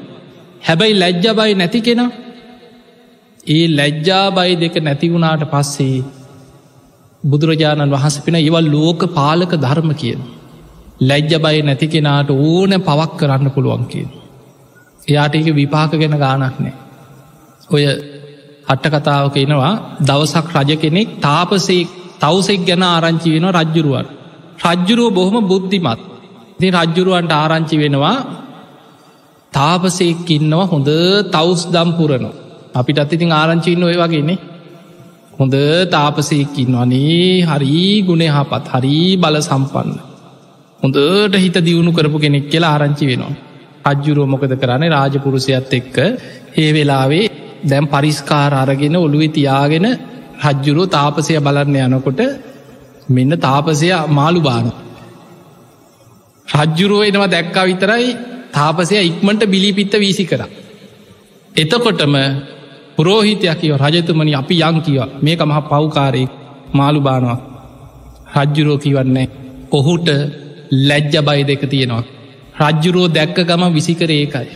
හැබැයි ලැජ්ජබයි නැති කෙන ඒ ලැජ්ජාබයි දෙක නැතිවුණාට පස්සේ බුදුරජාණන් වහස පෙන ඒවල් ලෝක පාලක ධර්ම කියන ලැජ්ජබයි නැති කෙනාට ඕන පවක් කරන්න පුළුවන් කියෙන්. එයාට ඒක විපාක ගැන ගානක් නෑ. ඔය අට්ට කතාවක එනවා දවසක් රජ කෙනෙක් තාපසේ තවසෙක් ගැන ආරංචි වෙන රජ්ජුරුවන්. රජ්ජුරුව බොහොම බුද්ධිමත්. ති රජ්ජුරුවන්ට ආරංචි වෙනවා තාපසෙක් ඉන්නවා හොඳ තවස් දම්පුරනවා අපිට අත්තිතින් ආරංචින්න ඔය වගේන්නේ හොඳ තාපසයකින් වනේ හරි ගුණේ හපත් හරි බල සම්පන්න හොඳට හිත දියුණු කරපු කෙනෙක් කියලා ආරංචි වෙනවා. අජ්ජුරුව මොකද කරන්නේ රාජපුරුෂයත් එක්ක ඒ වෙලාවේ දැම් පරිස්කාර අරගෙන ඔළුවෙ තියාගෙන රජ්ජුරුව තාපසය බලන්න යනකොට මෙන්න තාපසය මාළු බාන. රජ්ජුරුව එනවා දැක්කා විතරයි තාපසය ඉක්මට බිලිපිත්ත වීසි කර. එතකොටම පුරෝහිතයක් කියව රජතුමනි අපි යං කියව. මේක මහ පව්කාරයෙක් මාළු බානවා. රජ්ජුරෝ කිවන්නේ ඔහුට ලැජ්ජ බයි දෙක තියෙනවා. රජ්ජුරෝ දැක්ක ගම විසිකර ඒකයි.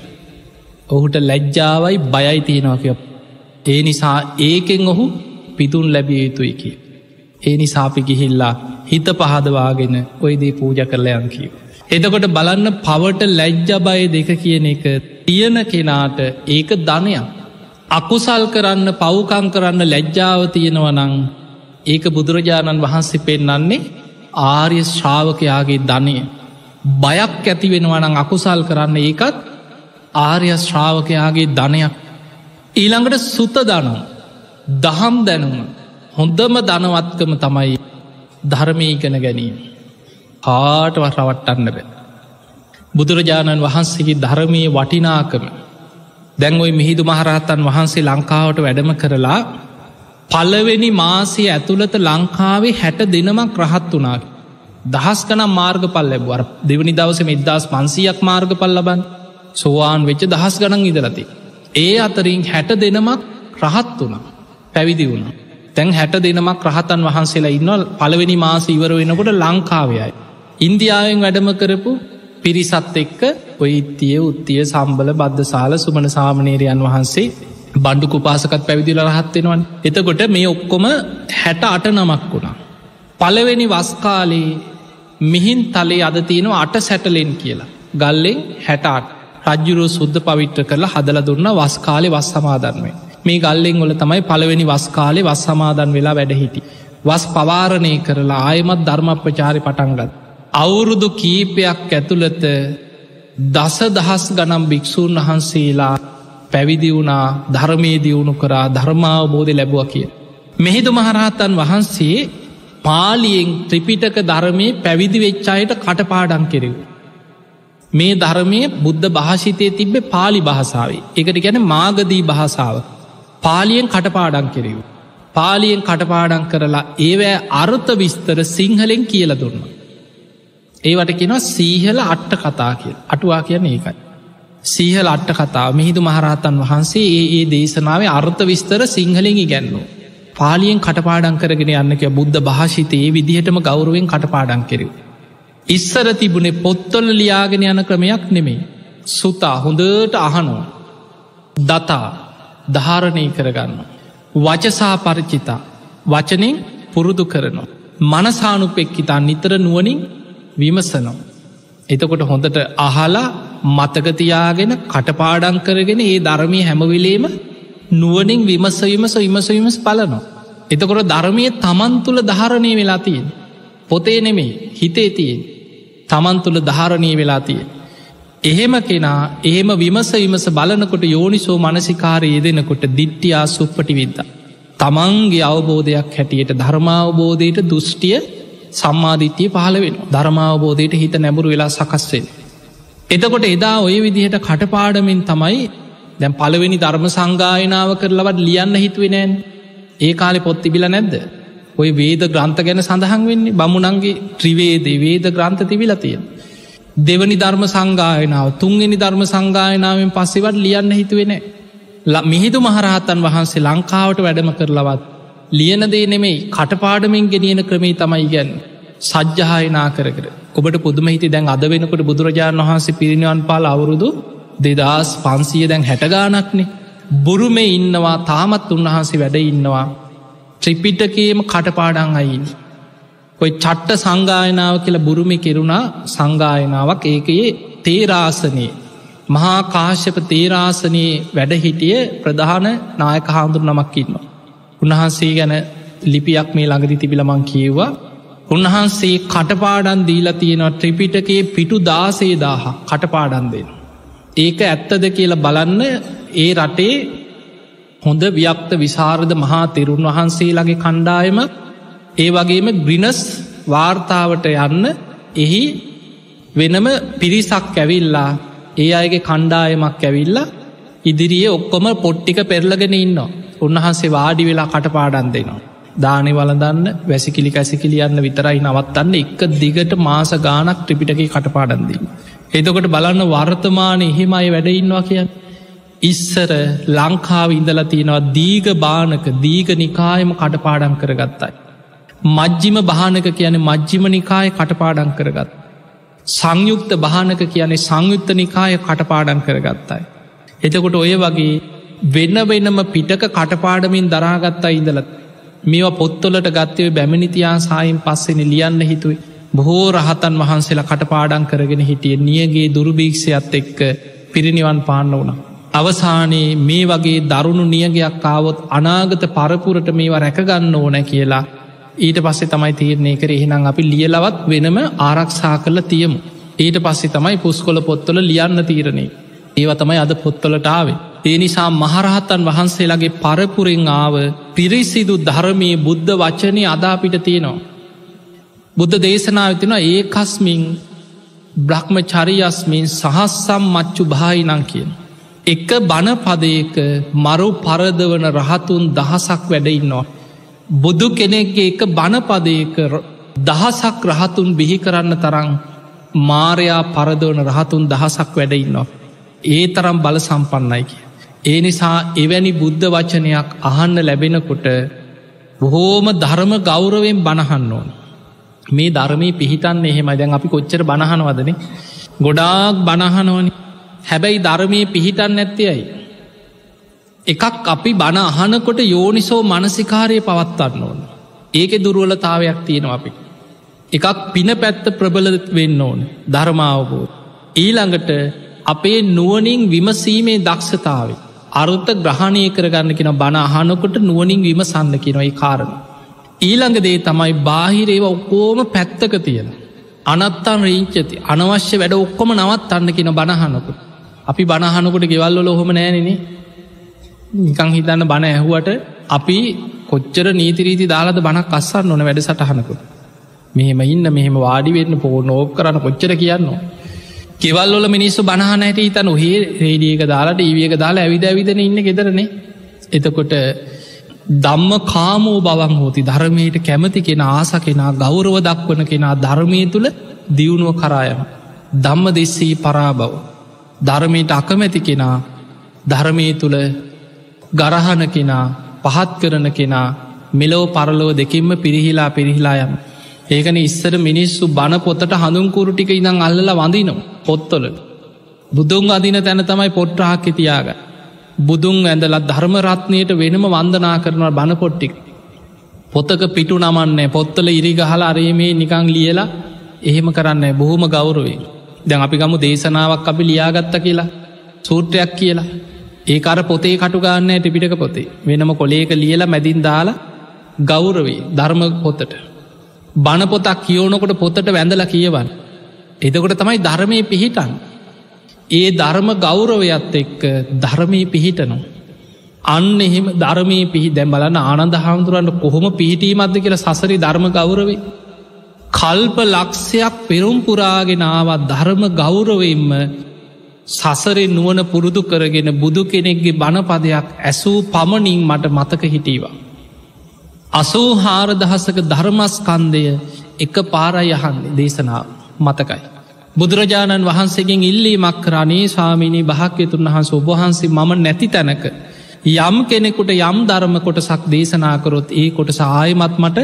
ඔහුට ලැජ්ජාවයි බයයි තියෙනවා කිය ඒ නිසා ඒකෙන් ඔහු පිතුන් ලැබිය යුතුයි කිය. ඒ නිසාපි ගිහිල්ලා හිත පහදවාගෙන ඔයදේ පූජ කරලයන් කිව එතකොට බලන්න පවට ලැජ්ජබය දෙක කියන එක තියෙන කෙනාට ඒක ධනයක්. අකුසල් කරන්න පව්කං කරන්න ලැජ්ජාව තියෙනවනං ඒක බුදුරජාණන් වහන්සේ පෙන්නන්නේ ආර්ය ශ්‍රාවකයාගේ ධනය. බයක් ඇති වෙනවනං අකුසල් කරන්න ඒකත් ආර්ය ශ්‍රාවකයාගේ ධනයක්. ඊළඟට සුත දනු දහම් දැනුම. හොඳම ධනවත්කම තමයි ධර්මය ඉගෙන ගැනීම. ආටවත් රවට්ටන්න බෑ. බුදුරජාණන් වහන්සේගේ ධර්මයේ වටිනාකම. දැන්ඔයි මිහිදු මහරහතන් වහන්සේ ලංකාවට වැඩම කරලා පලවෙනි මාසය ඇතුළත ලංකාවේ හැට දෙනමක් රහත් වනා දහස් කනම් මාර්ග පල් ලැබවර දෙවනි දවස මෙදදාස් පන්සියක් මාර්ග පල් ලබන් සෝවාන් වෙච්ච දහස් ගණන් ඉදලති. ඒ අතරින් හැට දෙනමක් රහත් වනා පැවිදි වුණ. තැන් හැට දෙනමක් රහතන් වහන්සේලා ඉන්නවල් පළවෙනි මාස ඉවර වෙනකොට ලංකාවයයි. ඉන්දියාවෙන් වැඩම කරපු පිරිසත් එක්ක ඔයිත්තිය උත්තිය සම්බල බද්ධසාල සුමන සාමනේරයන් වහන්සේ බණ්ඩු කුපාසකත් පැවිදිල රහත්වෙනවන් එතකොට මේ ඔක්කොම හැට අට නමක් වුණා. පළවෙනි වස්කාලේ මිහින් තලේ අද තියෙනවා අට සැටලෙන් කියලා. ගල්ලෙන් හැටාට රජ්ජුරුව සුද්ද පවිට්‍ර කරලා හදල දුන්න වස්කාලෙ වස් සමාදන්වේ. මේ ගල්ලෙන් ඔල තමයි පළවෙනි වස්කාලේ වස් සමාදන් වෙලා වැඩහිටි. වස් පවාරණය කරලා ආයමත් ධර්මප්‍රචාරි පටන්ගත්. අවුරුදු කීපයක් ඇතුළත දස දහස් ගනම් භික්‍ෂූන් වහන්සේලා පැවිදි වුණා ධර්මය දියුණු කරා ධර්මාවබෝධ ලැබුව කිය. මෙහිදු මහරහතන් වහන්සේ පාලියෙන් ත්‍රිපිටක ධර්මය පැවිදි වෙච්චායට කටපාඩන් කෙරෙව්. මේ ධර්මය බුද්ධ භාෂිතය තිබ්බ පාලි භාසාාවේ එකට ගැන මාගදී භාසාාව පාලියෙන් කටපාඩන් කෙරෙව්. පාලියෙන් කටපාඩන් කරලා ඒවෑ අර්ථ විස්තර සිංහලෙන් කියල දුන්න. ඒවට කෙනවා සීහල අට්ට කතා කිය අටුවා කියන ඒකයි. සීහල අට්ට කතා මිහිදු මහරහතන් වහන්සේ ඒ ඒ දේශනාවේ අර්ථ විස්තර සිංහලෙන් ඉගැන්නවා. පාලියෙන් කටපාඩන් කරගෙන යන්නක බුද්ධ භාෂිතයේ විදිහටම ගෞරුවෙන් කටපාඩන් කෙරව. ඉස්සර තිබුණේ පොත්තොල්ල ලියාගෙන යන ක්‍රමයක් නෙමේ. සුතා හොඳට අහනවා. දතා ධාරණය කරගන්න. වචසා පරිචිතා වචනෙන් පුරුදු කරනවා. මනසානුපෙක්කිතා නිතර නුවනින් විමසනවා. එතකොට හොඳට අහලා මතකතියාගෙන කටපාඩන් කරගෙන ඒ ධර්මය හැමවිලේම නුවනින් විමස විමස විමස විමස් පලනවා. එතකොට ධර්මය තමන් තුළ ධාරණය වෙලා තියෙන්. පොතේ නෙමේ හිතේ තියෙන්. තමන් තුළ ධාරණය වෙලා තිය. එහෙම කෙනා එහෙම විමස විමස බලනකොට යෝනිසෝ මනසිකාරය යෙදෙනකොට දිට්ටියා සුප්පටි විද්ද. තමන්ගේ අවබෝධයක් හැටියට ධර්මාවබෝධයට දෘෂ්ටිය සම්මාධිත්‍යය පහළ වෙන ධර්මාවබෝධයට හිත නැබුරු වෙලා සකස්වෙන්. එතකොට එදා ඔය විදිහට කටපාඩමින් තමයි දැන් පළවෙනි ධර්ම සංගායනාව කරලවත් ලියන්න හිතුවෙනෑන් ඒ කාලෙ පොත්තිබිල නැද්ද. ඔය වේද ග්‍රන්ථ ගැන සඳහන් වෙන්නේ බමුණන්ගේ ත්‍රිවේදේ වේද ග්‍රන්ථ තිබිල තියෙන. දෙවනි ධර්ම සංගායනාව තුන්ගනි ධර්ම සංගායනාවෙන් පස්සෙවට ලියන්න හිතුවෙන. මිහිදු මහරහතන් වහන්සේ ලංකාවට වැඩම කරලවත් ලියන දේ නෙමෙයි කටපාඩමින් ගෙනියන ක්‍රමේ තමයි ගැන්න සජ්්‍යහායනා කර කර. ඔබට පුදුම හිති දැන් අද වෙනකොට බුදුරජාණන් වහන්සේ පිරිනිවන් පාල අවුරුදු දෙදස් පන්සිය දැන් හැටගානක්නේ බුරුමේ ඉන්නවා තාමත් උන්වහන්සේ වැඩ ඉන්නවා. ත්‍රිපිටකේම කටපාඩං අයින්. ඔයි චට්ට සංගායනාව කියලා බුරුමි කෙරුණා සංගායනාවක් ඒකයේ තේරාසනයේ. මහා කාශ්‍යප තේරාසනයේ වැඩහිටිය ප්‍රධාන නායක හාමුදුර නමක් ඉන්නවා. උන්වහන්සේ ගැන ලිපියක් මේ ළඟදි තිබිලමං කියව්වා උන්වහන්සේ කටපාඩන් දීලා තියෙනවා ත්‍රිපිටකේ පිටු දාසේ දාහ කටපාඩන් දෙෙන. ඒක ඇත්තද කියලා බලන්න ඒ රටේ හොඳ ව්‍යක්ත විසාරද මහා තෙරුන් වහන්සේලාගේ කණ්ඩායම ඒ වගේම ග්‍රිනස් වාර්තාවට යන්න එහි වෙනම පිරිසක් ඇවිල්ලා ඒ අයගේ කණ්ඩායමක් ඇවිල්ලා ඉදිරියේ ඔක්කොම පොට්ටික පෙරලගෙන ඉන්නවා. උන්වහන්සේ වාඩි වෙලා කටපාඩන් දෙනවා. දානය වලදන්න වැසිකිලි කැසිකිලියන්න විතරයි නවත්තන්න එක දිගට මාස ගානක් ත්‍රිපිටකේ කටපාඩන්දී. එතකොට බලන්න වර්තමාන එහෙමයි වැඩඉන්නවා කියන්න. ඉස්සර ලංකාව ඉඳලා තියෙනවා දීග බානක දීග නිකායම කටපාඩම් කරගත්තයි. මජ්ජිම භානක කියන මජ්ජිම නිකාය කටපාඩම් කරගත්. සංයුක්ත භානක කියන්නේ සංයුත්ත නිකාය කටපාඩම් කරගත්තයි. එතකොට ඔය වගේ වෙන්න වෙනම පිටක කටපාඩමින් දරාගත්තා ඉඳලත් මේවා පොත්තොලට ගත්තව බැමිනිතියා සායින් පස්සෙන ලියන්න හිතුවේ බොහෝ රහතන් වහන්සේලා කටපාඩන් කරගෙන හිටිය නියගේ දුරුභීක්ෂයත් එක්ක පිරිනිවන් පාන්න වුණ. අවසානයේ මේ වගේ දරුණු නියගයක් කාවොත් අනාගත පරපුරට මේවා රැකගන්න ඕන කියලා ඊට පස්සේ තමයි තීරණය කර එහෙනම් අපි ලියලවත් වෙනම ආරක්ෂා කරල තියමු. ඊට පස්සේ තමයි පුස්කොල පොත්තොල ලියන්න තීරණේ. ඒව තමයි අද පොත්තොලටාවේ. ඒ නිසා මහරහතන් වහන්සේලාගේ පරපුරෙන් ආව පිරිසිදු ධර්මය බුද්ධ වචනය අදාපිට තියෙනවා. බුද්ධ දේශනාව තින ඒ කස්මින් බ්‍රහ්ම චරියස්මින් සහස්සම් මච්චු භායිනං කියන. එක බණපදයක මරු පරදවන රහතුන් දහසක් වැඩඉන්නවා. බුදු කෙනෙක්ගේ එක බණපදයක දහසක් රහතුන් බිහි කරන්න තරං මාරයා පරදවන රහතුන් දහසක් වැඩඉන්නවා. ඒ තරම් බල සම්පන්නයි කිය. ඒ නිසා එවැනි බුද්ධ වචනයක් අහන්න ලැබෙනකොට බොහෝම ධර්ම ගෞරවෙන් බණහන්න ඕන. මේ ධර්මී පිහිටන්න එහෙම දැන් අපි කොච්චර බණහනවදන ගොඩාක් බණහනෝනි හැබැයි ධර්මය පිහිටන්න ඇත්තයයි. එකක් අපි බණ අහනකොට යෝනිසෝ මනසිකාරය පවත්වන්න ඕන. ඒක දුරුවලතාවයක් තියෙනවා අපි. එකක් පින පැත්ත ප්‍රබල වෙන්න ඕන ධර්මාවබෝ. ඊළඟට අපේ නුවනින් විමසීමේ දක්ෂතාවේ. අරුත්ත ග්‍රහණය කරගන්න කෙන බණ අහනකොට නුවනින් විමසන්න කෙනොයි කාරණ. ඊළඟ දේ තමයි බාහිරේව ඔක්කෝම පැත්තක තියෙන. අනත්තන් රීංචති අනවශ්‍ය වැඩ ඔක්කොම නවත් අන්න කෙන බණහනකොට. අපි බණහනකොට ගෙවල්ල හොම නෑනනේ නිකං හිතන්න බණ ඇහුවට අපි කොච්චර නීතිරීති දාලාද බණක් අස්සන්න නොන වැඩ සටහනකොට. මෙහෙම ඉන්න මෙහෙම වාඩිවෙන්න පෝ නෝක් කරන්න කොච්චර කියන්නවා. කෙවල්ලොල මිනිස්සු බණහන ඇට හිතන ඔහේ රේඩියක දාලාට ඒවියක දාලා ඇවිද ඇවිදන ඉන්න ගෙදරනේ එතකොට දම්ම කාමෝ බවන් හෝති ධර්මයට කැමති කෙන ආස කෙනා ගෞරව දක්වන කෙනා ධර්මය තුළ දියුණුව කරායන. දම්ම දෙස්සී පරා බව. ධර්මයට අකමැති කෙනා ධර්මය තුළ ගරහන කෙනා පහත් කරන කෙනා මෙලෝ පරලොව දෙකින්ම පිරිහිලා පිරිහිලා යම. ඒකන ඉස්සර මිනිස්සු බණ පොතට හඳුන්කුරු ටික ඉඳං අල්ල වඳිනම් පොත්තොලට. බුදුන් අදින තැන තමයි පොට්ටහක් තියාග. බුදුන් ඇඳලත් ධර්මරත්නයට වෙනම වන්දනා කරනවා බණ පොට්ටික්. පොතක පිටු නමන්නේ පොත්තල ඉරිගහල අරේමේ නිකං ලියලා එහෙම කරන්න බොහොම ගෞරුවේ. දැන් අපි ගමු දේශනාවක් අපි ලියාගත්ත කියලා සූත්‍රයක් කියලා ඒකර පොතේ කටුගන්න ටිපිටක පොතේ වෙනම කොලේක ලියලා මැදින් දාලා ගෞරවේ ධර්ම පොතට බණ පොතක් කියෝනකොට පොතට වැඳල කියවන්න. එදකොට තමයි ධර්මය පිහිටන්. ඒ ධර්ම ගෞරවයත් එක්ක ධර්මය පිහිටනවා. අන්න එහෙම ධර්මය පිහි දැම් බලන්න ආනන්ද හාමුදුරන්ට කොහොම පිහිටීමත්ද කියලා සසරි ධර්ම ගෞරවේ. කල්ප ලක්ෂයක් පෙරුම්පුරාගෙනාවත් ධර්ම ගෞරවෙන්ම සසරෙන් නුවන පුරුදු කරගෙන බුදු කෙනෙක්ගේ බණපදයක් ඇසූ පමණින් මට මතක හිටීවා. අසූ හාරදහසක ධර්මස්කන්දය එක පාරයි යහන්නේ දේශනාව මතකයි. බුදුරජාණන් වහන්සේගෙන් ඉල්ලී මක්කරනේ ස්වාමීනී භාක්‍යතුන් වහන්ස ඔබහන්සේ මම නැති තැනක. යම් කෙනෙකුට යම් ධර්ම කොටසක් දේශනාකරොත් ඒ කොටස ආයමත් මට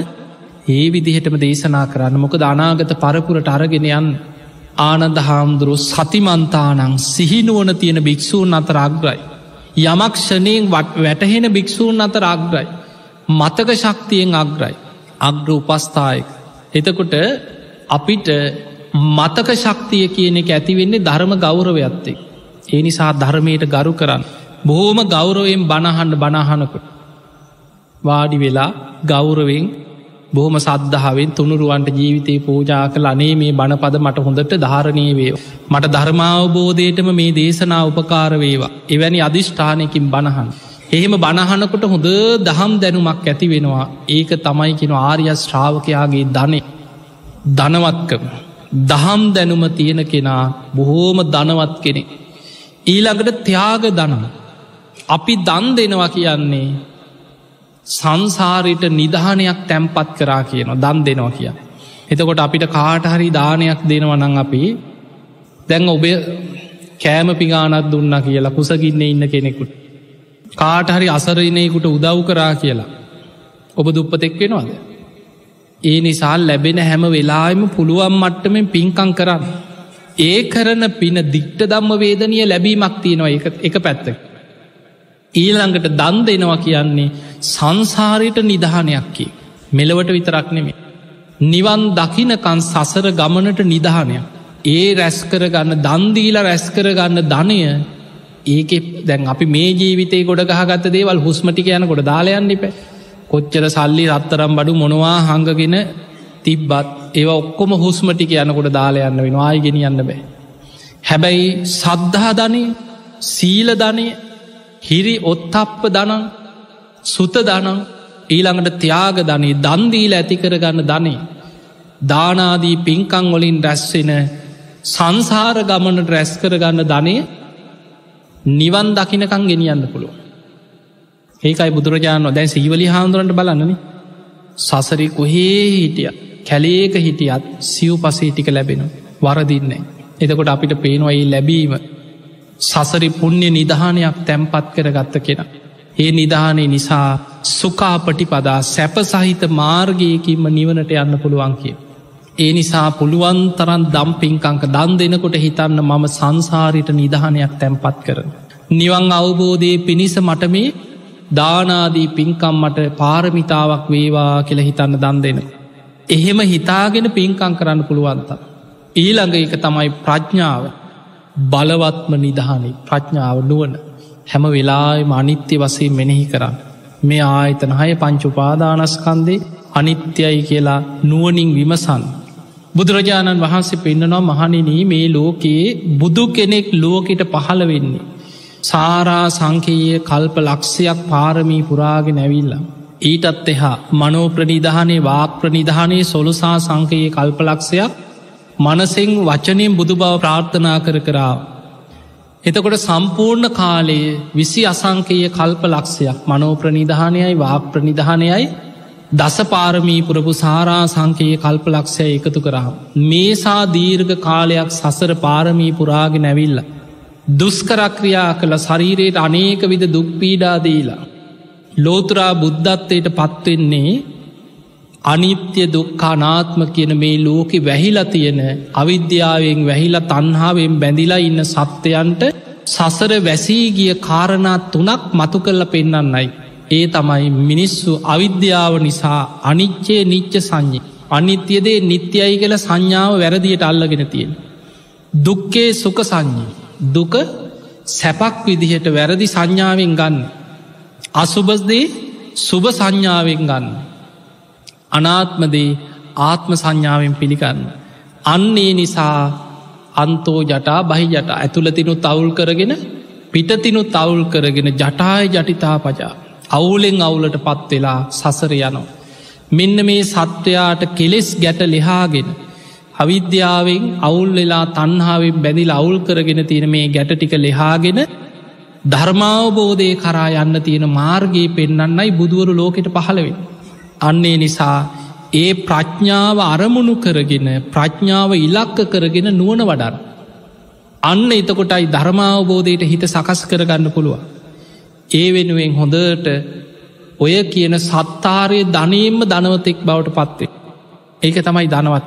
ඒ විදිහටම දේශනා කරන්න මොක අනාගත පරපුරට අරගෙන යන්න. ආනද හාමුදුරු සතිමන්තානං සිහිනුවන තියෙන භික්‍ෂූන් අතර අග්‍රයි. යමක්ෂණයෙන් වැටහෙන භික්‍ෂූන් අතර අග්‍රයි. මතක ශක්තියෙන් අග්‍රයි. අග්‍ර උපස්ථායක. එතකොට අපිට මතක ශක්තිය කියන එක ඇතිවෙන්නේ ධර්ම ගෞරවයත්තේ. ඒ නිසා ධර්මයට ගරු කරන්න. බොහෝම ගෞරවයෙන් බණහන්ඩ බණහනකට. වාඩි වෙලා ගෞරවෙන් බොහොම සද්ධාවෙන් තුනුරුවන්ට ජීවිතයේ පූජා කළ අනේ මේ බණපද මට හොඳට ධාරණය වේ. මට ධර්මාවබෝධයටම මේ දේශනා උපකාර වේවා. එවැනි අධිෂ්ඨානයකින් බණහන්. එහෙම බණහනකොට හොඳ දහම් දැනුමක් ඇති වෙනවා ඒක තමයි කෙන ආර්ය ශ්‍රාවකයාගේ ධනෙ ධනවත්කම දහම් දැනුම තියෙන කෙනා බොහෝම දනවත් කෙනෙ. ඊළඟට ත්‍යාග දනම. අපි දන් දෙනවා කියන්නේ සංසාරයට නිධානයක් තැම්පත් කරා කියන දන් දෙනවා කිය. එතකොට අපිට කාටහරි දානයක් දෙනවනං අපි දැන් ඔබේ කෑම පිගානත් දුන්න කියලා කුසගින්න ඉන්න කෙනෙකුට. කාටහරි අසරනයකුට උදව් කරා කියලා. ඔබ දුප්පතෙක් වෙනවාද. ඒ නිසා ලැබෙන හැම වෙලාම පුළුවන් මට්ටමෙන් පින්කං කරන්න. ඒ කරන පින දික්ට දම්ම වේදනය ලැබීමක් තියෙනවා එක පැත්තක. ඊළඟට දන් දෙනවා කියන්නේ සංසාරයට නිධානයක්කි. මෙලවට විතරක් නෙමේ. නිවන් දකිනකන් සසර ගමනට නිධානයක්. ඒ රැස්කර ගන්න දන්දීලා රැස්කර ගන්න ධනය ඒක දැන් අපි මේ ජීවිතේ ගොඩ ගහගත දේවල් හුස්මටික යන ගොඩ දාලයන්න එප කොච්චර සල්ලි රත්තරම් බඩු මොනවා හඟගෙන තිබ්බත් ඒව ඔක්කොම හුස්මටික යනකොට දාලයන්න වෙන ආයගෙන යන්න බෑ. හැබැයි සද්ධහා ධනය සීල ධනය හිරි ඔත්තප්ප දනං සුත දනං ඊළඟට ත්‍යාග ධනී දන්දීල ඇතිකර ගන්න ධනේ දානාදී පින්කං වලින් රැස්වෙන සංසාර ගමනට රැස් කරගන්න ධනය නිවන් දකිනකං ගෙනියන්න පුළුව. ඒකයි බුදුරජාණන් දැන් සීවලි හාමුදුරන්ට බලන්නන සසරි කොහේ හිටිය කැලේක හිටියත් සිව් පසේ ටික ලැබෙන වරදින්නේ. එතකොට අපිට පේනවයි ලැබීම සසරි පුුණ්‍ය නිධානයක් තැම්පත් කර ගත්ත කෙන. ඒ නිධානය නිසා සුකාපටි පදා සැප සහිත මාර්ගයකින්ම නිවනට යන්න පුළුවන් කිය. ඒ නිසා පුළුවන් තරන් දම්පින්කංක දන් දෙනකොට හිතන්න මම සංසාරිට නිධානයක් තැම්පත් කරන. නිවන් අවබෝධය පිණිස මට මේ දානාදී පින්කම් මට පාරමිතාවක් වේවා කියල හිතන්න දන් දෙන. එහෙම හිතාගෙන පින්කං කරන්න පුළුවන්ත. ඊළඟ එක තමයි ප්‍රඥාව බලවත්ම නිධානය ප්‍රඥාව නුවන හැම වෙලාම අනිත්‍ය වසේ මෙනෙහි කරන්න. මේ ආයතන හය පංචුපාදානස්කන්දේ අනිත්‍යයි කියලා නුවනින් විමසන්. බුදුරජාණන් වහන්සේ පෙන්න්නනවා මහනිනී මේ ලෝකයේ බුදු කෙනෙක් ලෝකට පහළ වෙන්නේ. සාරා සංකයේ කල්ප ලක්ෂයක් පාරමී පුරාගෙන නැවිල්ලා. ඊටත් එහා මනෝ ප්‍රනිධානයේ වාක් ප්‍රනිධානයේ සොලුසා සංකයේ කල්පලක්ෂයක් මනසෙන් වචනයෙන් බුදු බව ප්‍රාර්ථනා කර කරා. එතකොට සම්පූර්ණ කාලයේ විසි අසංකයේ කල්ප ලක්ෂයක් මනෝ ප්‍රනිධානයයි වාක් ප්‍රනිධානයයි දසපාරමී පුරපු සාරා සංකයේ කල්ප ලක්ෂය එකතු කරා. මේසා දීර්ඝ කාලයක් සසර පාරමී පුරාගෙන නැවිල්ල. දුස්කරක්‍රියා කළ ශරීරයට අනේක විද දුක්පීඩාදීලා. ලෝතුරා බුද්ධත්වයට පත්වෙන්නේ අනිත්‍ය දුක්කානාත්ම කියන මේ ලෝකෙ වැහිලා තියෙන අවිද්‍යාවෙන් වැහිලා තන්හාාවෙන් බැඳිලා ඉන්න සත්‍යයන්ට සසර වැසී ගිය කාරණා තුනක් මතු කල්ල පෙන්නන්නයි. ඒ තමයි මිනිස්සු අවිද්‍යාව නිසා අනිච්චේ නිච්ච සංඥි. අනිත්‍යදේ නිත්‍යයි කළ සංඥාව වැරදියට අල්ලගෙන තියෙන. දුක්කේ සුක සංඥී. දුක සැපක් විදිහට වැරදි සංඥාවෙන් ගන්න. අසුබස්දේ සුභ සංඥාවෙන් ගන්න. අනාත්මදේ ආත්ම සංඥාවෙන් පිළිගන්න. අන්නේ නිසා අන්තෝ ජටා බහි ජට ඇතුළතිනු තවුල් කරගෙන පිටතිනු තවුල් කරගෙන ජටාය ජටිතා පජා. අවුලෙන් අවුලට පත්වෙලා සසර යනෝ. මෙන්න මේ සත්වයාට කෙලෙස් ගැට ලෙහාගෙන. අවිද්‍යාවෙන් අවුල් වෙලා තන්හාාවෙන් බැඳිල් අවුල් කරගෙන තියෙන මේ ගැට ටික ලෙහාගෙන ධර්මාවබෝධය කරා යන්න තියෙන මාර්ගයේ පෙන්නන්නයි බුදුවරු ලෝකෙට පහළවෙන්. අන්නේ නිසා ඒ ප්‍රඥාව අරමුණු කරගෙන ප්‍රඥාව ඉලක්ක කරගෙන නුවන වඩන්. අන්න එතකොටයි ධර්මාවබෝධයට හිත සකස් කරගන්න පුළුව. ඒ වෙනුවෙන් හොඳට ඔය කියන සත්තාරය ධනයෙන්ම ධනවතෙක් බවට පත්වේ. ඒක තමයි ධනවත්.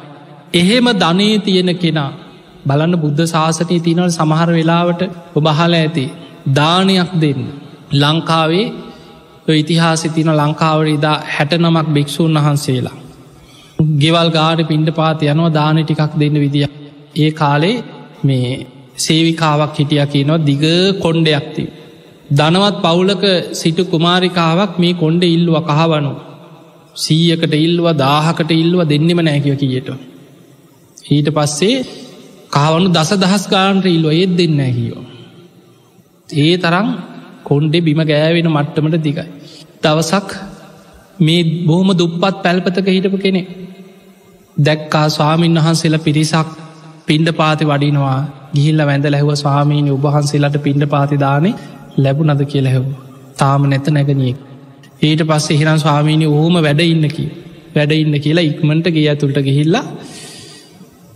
එහෙම ධනය තියෙන කෙනා බලන්න බුද්ධ ශාසනය තියනවල් සමහර වෙලාවට ඔබහල ඇති දානයක් දෙන්න. ලංකාවේ ඉතිහාසි තින ලංකාවට ඉදා හැට නමක් භික්‍ෂූන් වහන්සේලා. ගෙවල් ගාඩ පින්ඩ පාත යනවා දාන ටිකක් දෙන්න විදිිය. ඒ කාලේ මේ සේවිකාවක් හිටිය කියනවා දිග කොන්්ඩයක්ති. ධනවත් පවුලක සිටු කුමාරිකාවක් මේ කොන්්ඩ ඉල්ලුව කහවනු. සීයකට ඉල්ලුව දාහකට ඉල්ලුව දෙන්නෙම නෑකිව කියට. ඊට පස්සේ කාවනු දස දහස් ගාන්ට ඉල්ලුව ඒත් දෙන්න හිෝ. ඒ තරම් කොන්්ඩෙ බිම ගෑවෙන මට්ටමට දිගයි. දවසක් මේ බොහොම දුප්පත් පැල්පතක හිටපු කෙනෙ. දැක්කා ස්වාමීන් වහන්සේලා පිරිසක් පින්ඩ පාති වඩිනවා ගිහිල්ල වැඳ ලැහව ස්වාමීනි උබහන්සේලට පින්ඩ පාතිදානේ ලැබු නද කිය ලැහව තාම නැත නැගනියෙක් ඊට පස්සේ හිරන් ස්වාමීනි ඕහම වැඩ ඉන්නකි වැඩ ඉන්න කියලා ඉක්මට ගේ ඇතුළට ගිහිල්ලා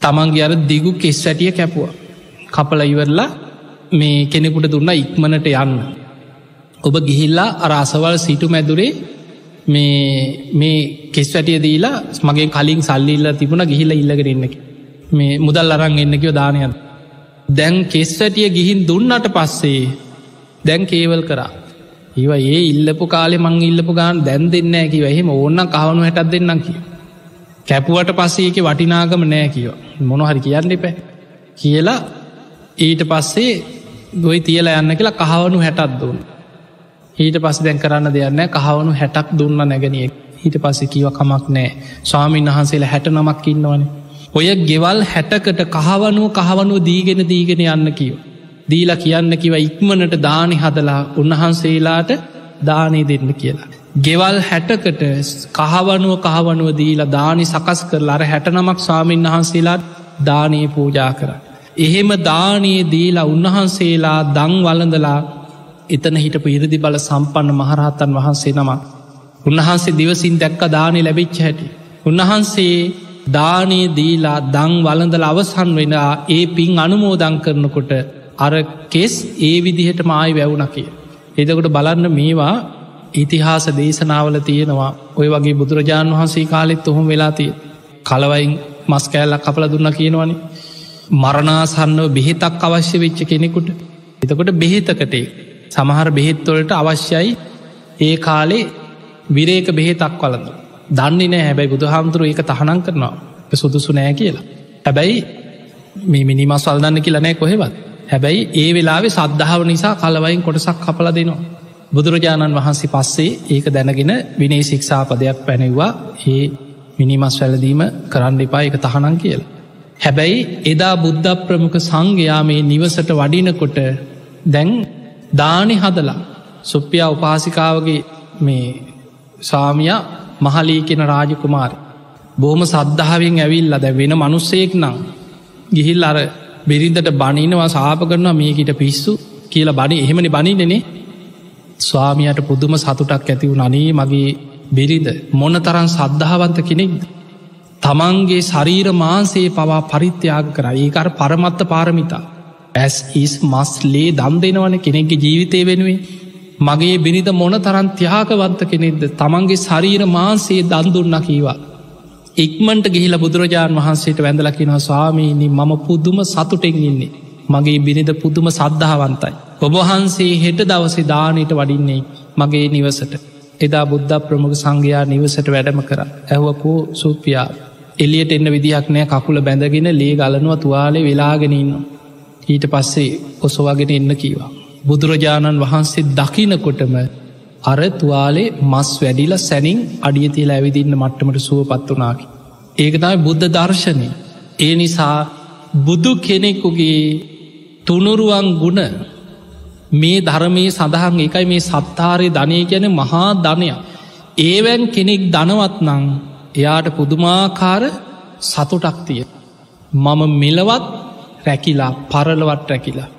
තමන්ගේ අර දිගු කෙස් වැටිය කැපුවා. කපල ඉවරලා මේ කෙනෙකුට දුන්න ඉක්මනට යන්න. ඔබ ගිහිල්ලා අර අසවල් සිටු මැදුරේ මේ මේ කෙස් වැටිය දීලා මගේ කලින් සල්ලිල්ල තිබුණ ගිහිල්ල ඉල්ලගෙනන්නක මේ මුදල් අරං එන්නකව දානයන්. දැන් කෙස් වැටිය ගිහින් දුන්නට පස්සේ දැන් කේවල් කරා. ඒව ඒ ඉල්ලපු කාලෙ මං ඉල්ලපු ගාන දැන් දෙන්න ඇකි එහෙම ඕන්න කවනු හැටත් දෙන්නම් කිය කැපුවට පස්සේක වටිනාගම නෑ කියව මොනොහරි කියන්න එපෑ. කියලා ඊට පස්සේ ගොයි තියල යන්න කියලා කහවනු හැටත් දුන්න. ඊට පස්ස දැන් කරන්න දෙයන්න කහවනු හැටක් දුන්න නැගනියෙක් හිට පස්සේ කියව කමක් නෑ ස්වාමීන් වහන්සේලා හැට නමක් ඉන්නවනේ. ඔය ගෙවල් හැටකට කහවනුව කහවනුව දීගෙන දීගෙන යන්න කියව දීලා කියන්න කිව ඉක්මනට දානි හදලා උන්වහන්සේලාට දානය දෙන්න කියලා. ගෙවල් හැටකට කහවනුව කහවනුව දීලා දානි සකස් කරලා අර හැට නමක් ස්වාමීන් වහන්සේලාත් දානයේ පූජා කර. එහෙම දානයේ දීලා උන්වහන්සේලා දං වලඳලා එතන හිටපු ඉරදි බල සම්පන්න මහරහතන් වහන්සේ නමක්. උන්වහන්සේ දිවසින් දැක්ක දානය ලැබිච්ච හැටි. උන්වහන්සේ දානයේ දීලා දං වලඳල අවසන් වෙන ඒ පින් අනුමෝදං කරනකොට අර කෙස් ඒ විදිහට මායි වැැවුණ කිය. එදකොට බලන්න මේවා ඉතිහාස දේශනාවල තියෙනවා. ඔය වගේ බුදුරජාණන් වහන්සේ කාලෙත් ඔහොම වෙලාතිය කලවයින් මස් කෑල්ලක් කපල දුන්න කියනවනේ. මරණාසන්නව බෙහෙතක් අවශ්‍ය වෙච්ච කෙනෙකුට. එතකොට බෙහෙතකටේ සමහර බෙහෙත්වලට අවශ්‍යයි ඒ කාලේ විරේක බෙහෙතක් වලඳ දන්නේ නෑ හැබැයි බුදු හාමුදුරුව ඒක තහනන් කරනවා. සුදුසු නෑ කියලා. හැබැයි මේ මිනිමස් වල්දන්න කියලනෑ කොහෙවත්. හැබැයි ඒ වෙලාවේ සද්ධාව නිසා කලවයින් කොටසක් කපල දෙනවා. බුදුරජාණන් වහන්සේ පස්සේ ඒක දැනගෙන විනේ ශික්ෂාපදයක් පැනෙව්වා ඒ මිනිමස් වැලදීම කරන්න එපා එක තහනම් කියලා. හැබැයි එදා බුද්ධ ප්‍රමුඛ සංඝයා මේ නිවසට වඩිනකොට දැන් දානි හදලා සුප්පියා උපාසිකාවගේ මේ සාමිය මහලී කෙන රාජකුමාර බොහොම සද්ධාවෙන් ඇවිල්ල දැ වෙන මනුස්සයෙක් නම් ගිහිල් අර බිරිඳට බනිනවා සාප කරනවා මේකට පිස්සු කියලා බනි එහෙමනි බනිනෙනේ ස්වාමියයට පුදුම සතුටක් ඇතිව නනේ මගේ බිරිඳ මොන තරන් සද්ධාවන්ත කෙනෙක්ද. තමන්ගේ ශරීර මාන්සේ පවා පරිත්‍යයාග කර ඒකර පරමත්ත පාරමිතා. ඇස් ඉස් මස් ලේ දම් දෙනවන කෙනෙක්ගේ ජීවිතය වෙනුවේ මගේ බිනිද මොන තරන් ත්‍යාකවන්ත කෙනෙක්ද තමන්ගේ ශරීර මාන්සේ දන්දුන්න කීවා. ඉක්මට ගිහිල බුදුරජාණන් වහන්සේට වැඳලකිෙනවා ස්වාමීනි මම පුදුම සතුටෙන් ඉන්නේ. මගේ බිනිද පුදුම සද්ධාවන්තයි. ඔබහන්සේ හෙට දවසේ දානයට වඩින්නේ මගේ නිවසට. එදා බුද්ධ ප්‍රමුඛ සංඝයා නිවසට වැඩම කර ඇහවකෝ සූපියා. එලියට එන්න විදිහක් නෑ කකුල බැඳගෙන ලේ ගලනුව තුවාලේ වෙලාගෙනන්න. ඊට පස්සේ ඔසවාගෙන එන්න කීවා. බුදුරජාණන් වහන්සේ දකිනකොටම අර තුවාලේ මස් වැඩිල සැනින් අඩිය තියල ඇවිදින්න මට්ටමට සුව පත් වනාකි. ඒකතයි බුද්ධ දර්ශනය. ඒ නිසා බුදු කෙනෙකුගේ තුනුරුවන් ගුණ මේ ධර්මයේ සඳහන් එකයි මේ සත්තාරය ධනය ගැන මහා ධනයක්. ඒවැන් කෙනෙක් දනවත් නං එයාට පුදුමාකාර සතුටක්තිය. මම මෙලවත් රැකිලා පරලවත් රැකිලා.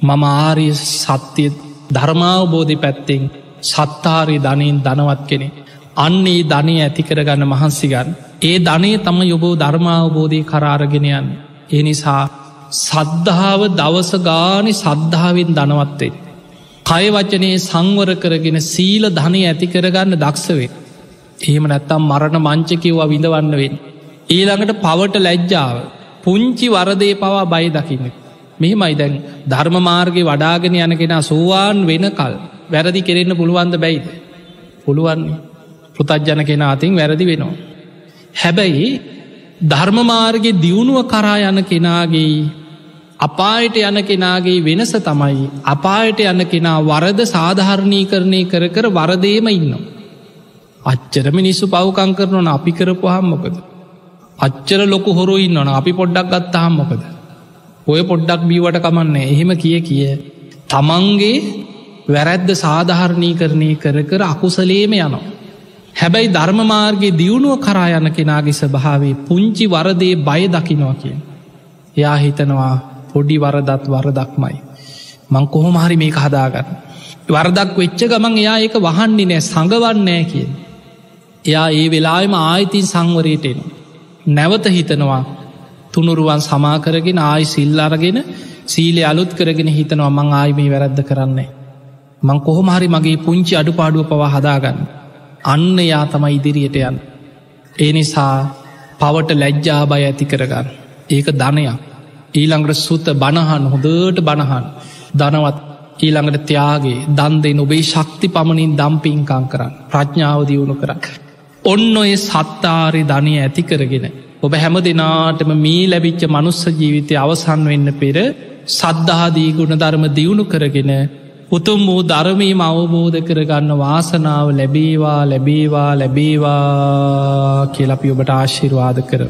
මම ආරය සත්‍යය ධර්මාවබෝධි පැත්තෙන් සත්තාරය ධනයෙන් දනවත් කෙනෙ. අන්නේ ධනය ඇතිකරගන්න මහන්සිගන්න. ඒ ධනේ තම යොබෝ ධර්මාවබෝධය කරාරගෙනයන්. ඒ නිසා සද්ධාව දවස ගානි සද්ධාවෙන් දනවත්තේ. කය වචනයේ සංවර කරගෙන සීල ධනය ඇති කරගන්න දක්ෂවේ. එහෙම නැත්තම් මරණ මංචකිව්වා විඳවන්නවෙන්. ඊළඟට පවට ලැජ්ජාව පුංචි වරදේ පවා බයි දකින්න. මෙහෙමයි දැන් ධර්ම මාර්ගය වඩාගෙන යනගෙන සෝවාන් වෙන කල් වැරදි කෙරෙන්න පුළුවන්ද බැයිද. පුළුවන්නේ පෘතජ්ජන කෙන අතින් වැරදි වෙනවා. හැබැයි ධර්මමාර්ගය දියුණුව කරා යන කෙනාගේ අපායට යන කෙනාගේ වෙනස තමයි අපායට යන කෙනා වරද සාධහරණී කරණය කර කර වරදේම ඉන්නවා. අච්චර මිනිස්සු පවකං කරනවන අපි කරපු හම්මොකද. අච්චර ලොකු හොරු ඉන්නවන අපි පොඩ්ඩක් ගත්ත හම්මොකද. ඔය පොඩ්ඩක් බීවට කමන්න එහෙම කිය කිය. තමන්ගේ වැරැද්ද සාධහරණී කරණය කර කර අකුසලේම යනවා. හැබැයි ධර්මමාර්ගගේ දියුණුව කරා යන කෙනාගේ ස්භාවේ පුංචි වරදේ බය දකිනවා කිය. එයා හිතනවා පොඩි වරදත් වරදක්මයි. මං කොහොමහරි මේක හදාගන්න. වරදක් වෙච්ච ගමන් එයා ඒක වහන්නේ නෑ සඟවන්නෑ කියෙන්. එයා ඒ වෙලාම ආයිතින් සංවරයටෙන. නැවත හිතනවා තුනුරුවන් සමාකරගෙන ආයි සිල් අරගෙන සීලේ අලුත් කරගෙන හිතනවා මං ආයිමේ වැරද්ද කරන්නේ. මං කොහොමහරි මගේ පුංචි අඩුපාඩුව පවා හදාගන්න. අන්න යා තමයි ඉදිරියට යන්. ඒ නිසා පවට ලැජ්ජා බය ඇති කරගන්න. ඒක ධනයක්. ඊළඟට සුත බණහන් හොදට බණහන් දනවත් ඊළඟට ත්‍යයාගේ දන්දෙන් ඔබේ ශක්ති පමණින් දම්පින්කං කරන්න ප්‍රඥාව දියුණු කරන්න. ඔන්න ඔය සත්තාරි ධනය ඇති කරගෙන. ඔබ හැම දෙනාටම මී ලැබිච්ච මනුස්ස ජීවිතය අවසන් වෙන්න පෙර සද්ධාදී ගුණ ධර්ම දියුණු කරගෙන උතුම් වූ ධර්මීම අවබෝධ කරගන්න වාසනාව ලැබේවා ලැබේවා ලැබේවා කියලපි ඔබට ආශිර්වාද කර.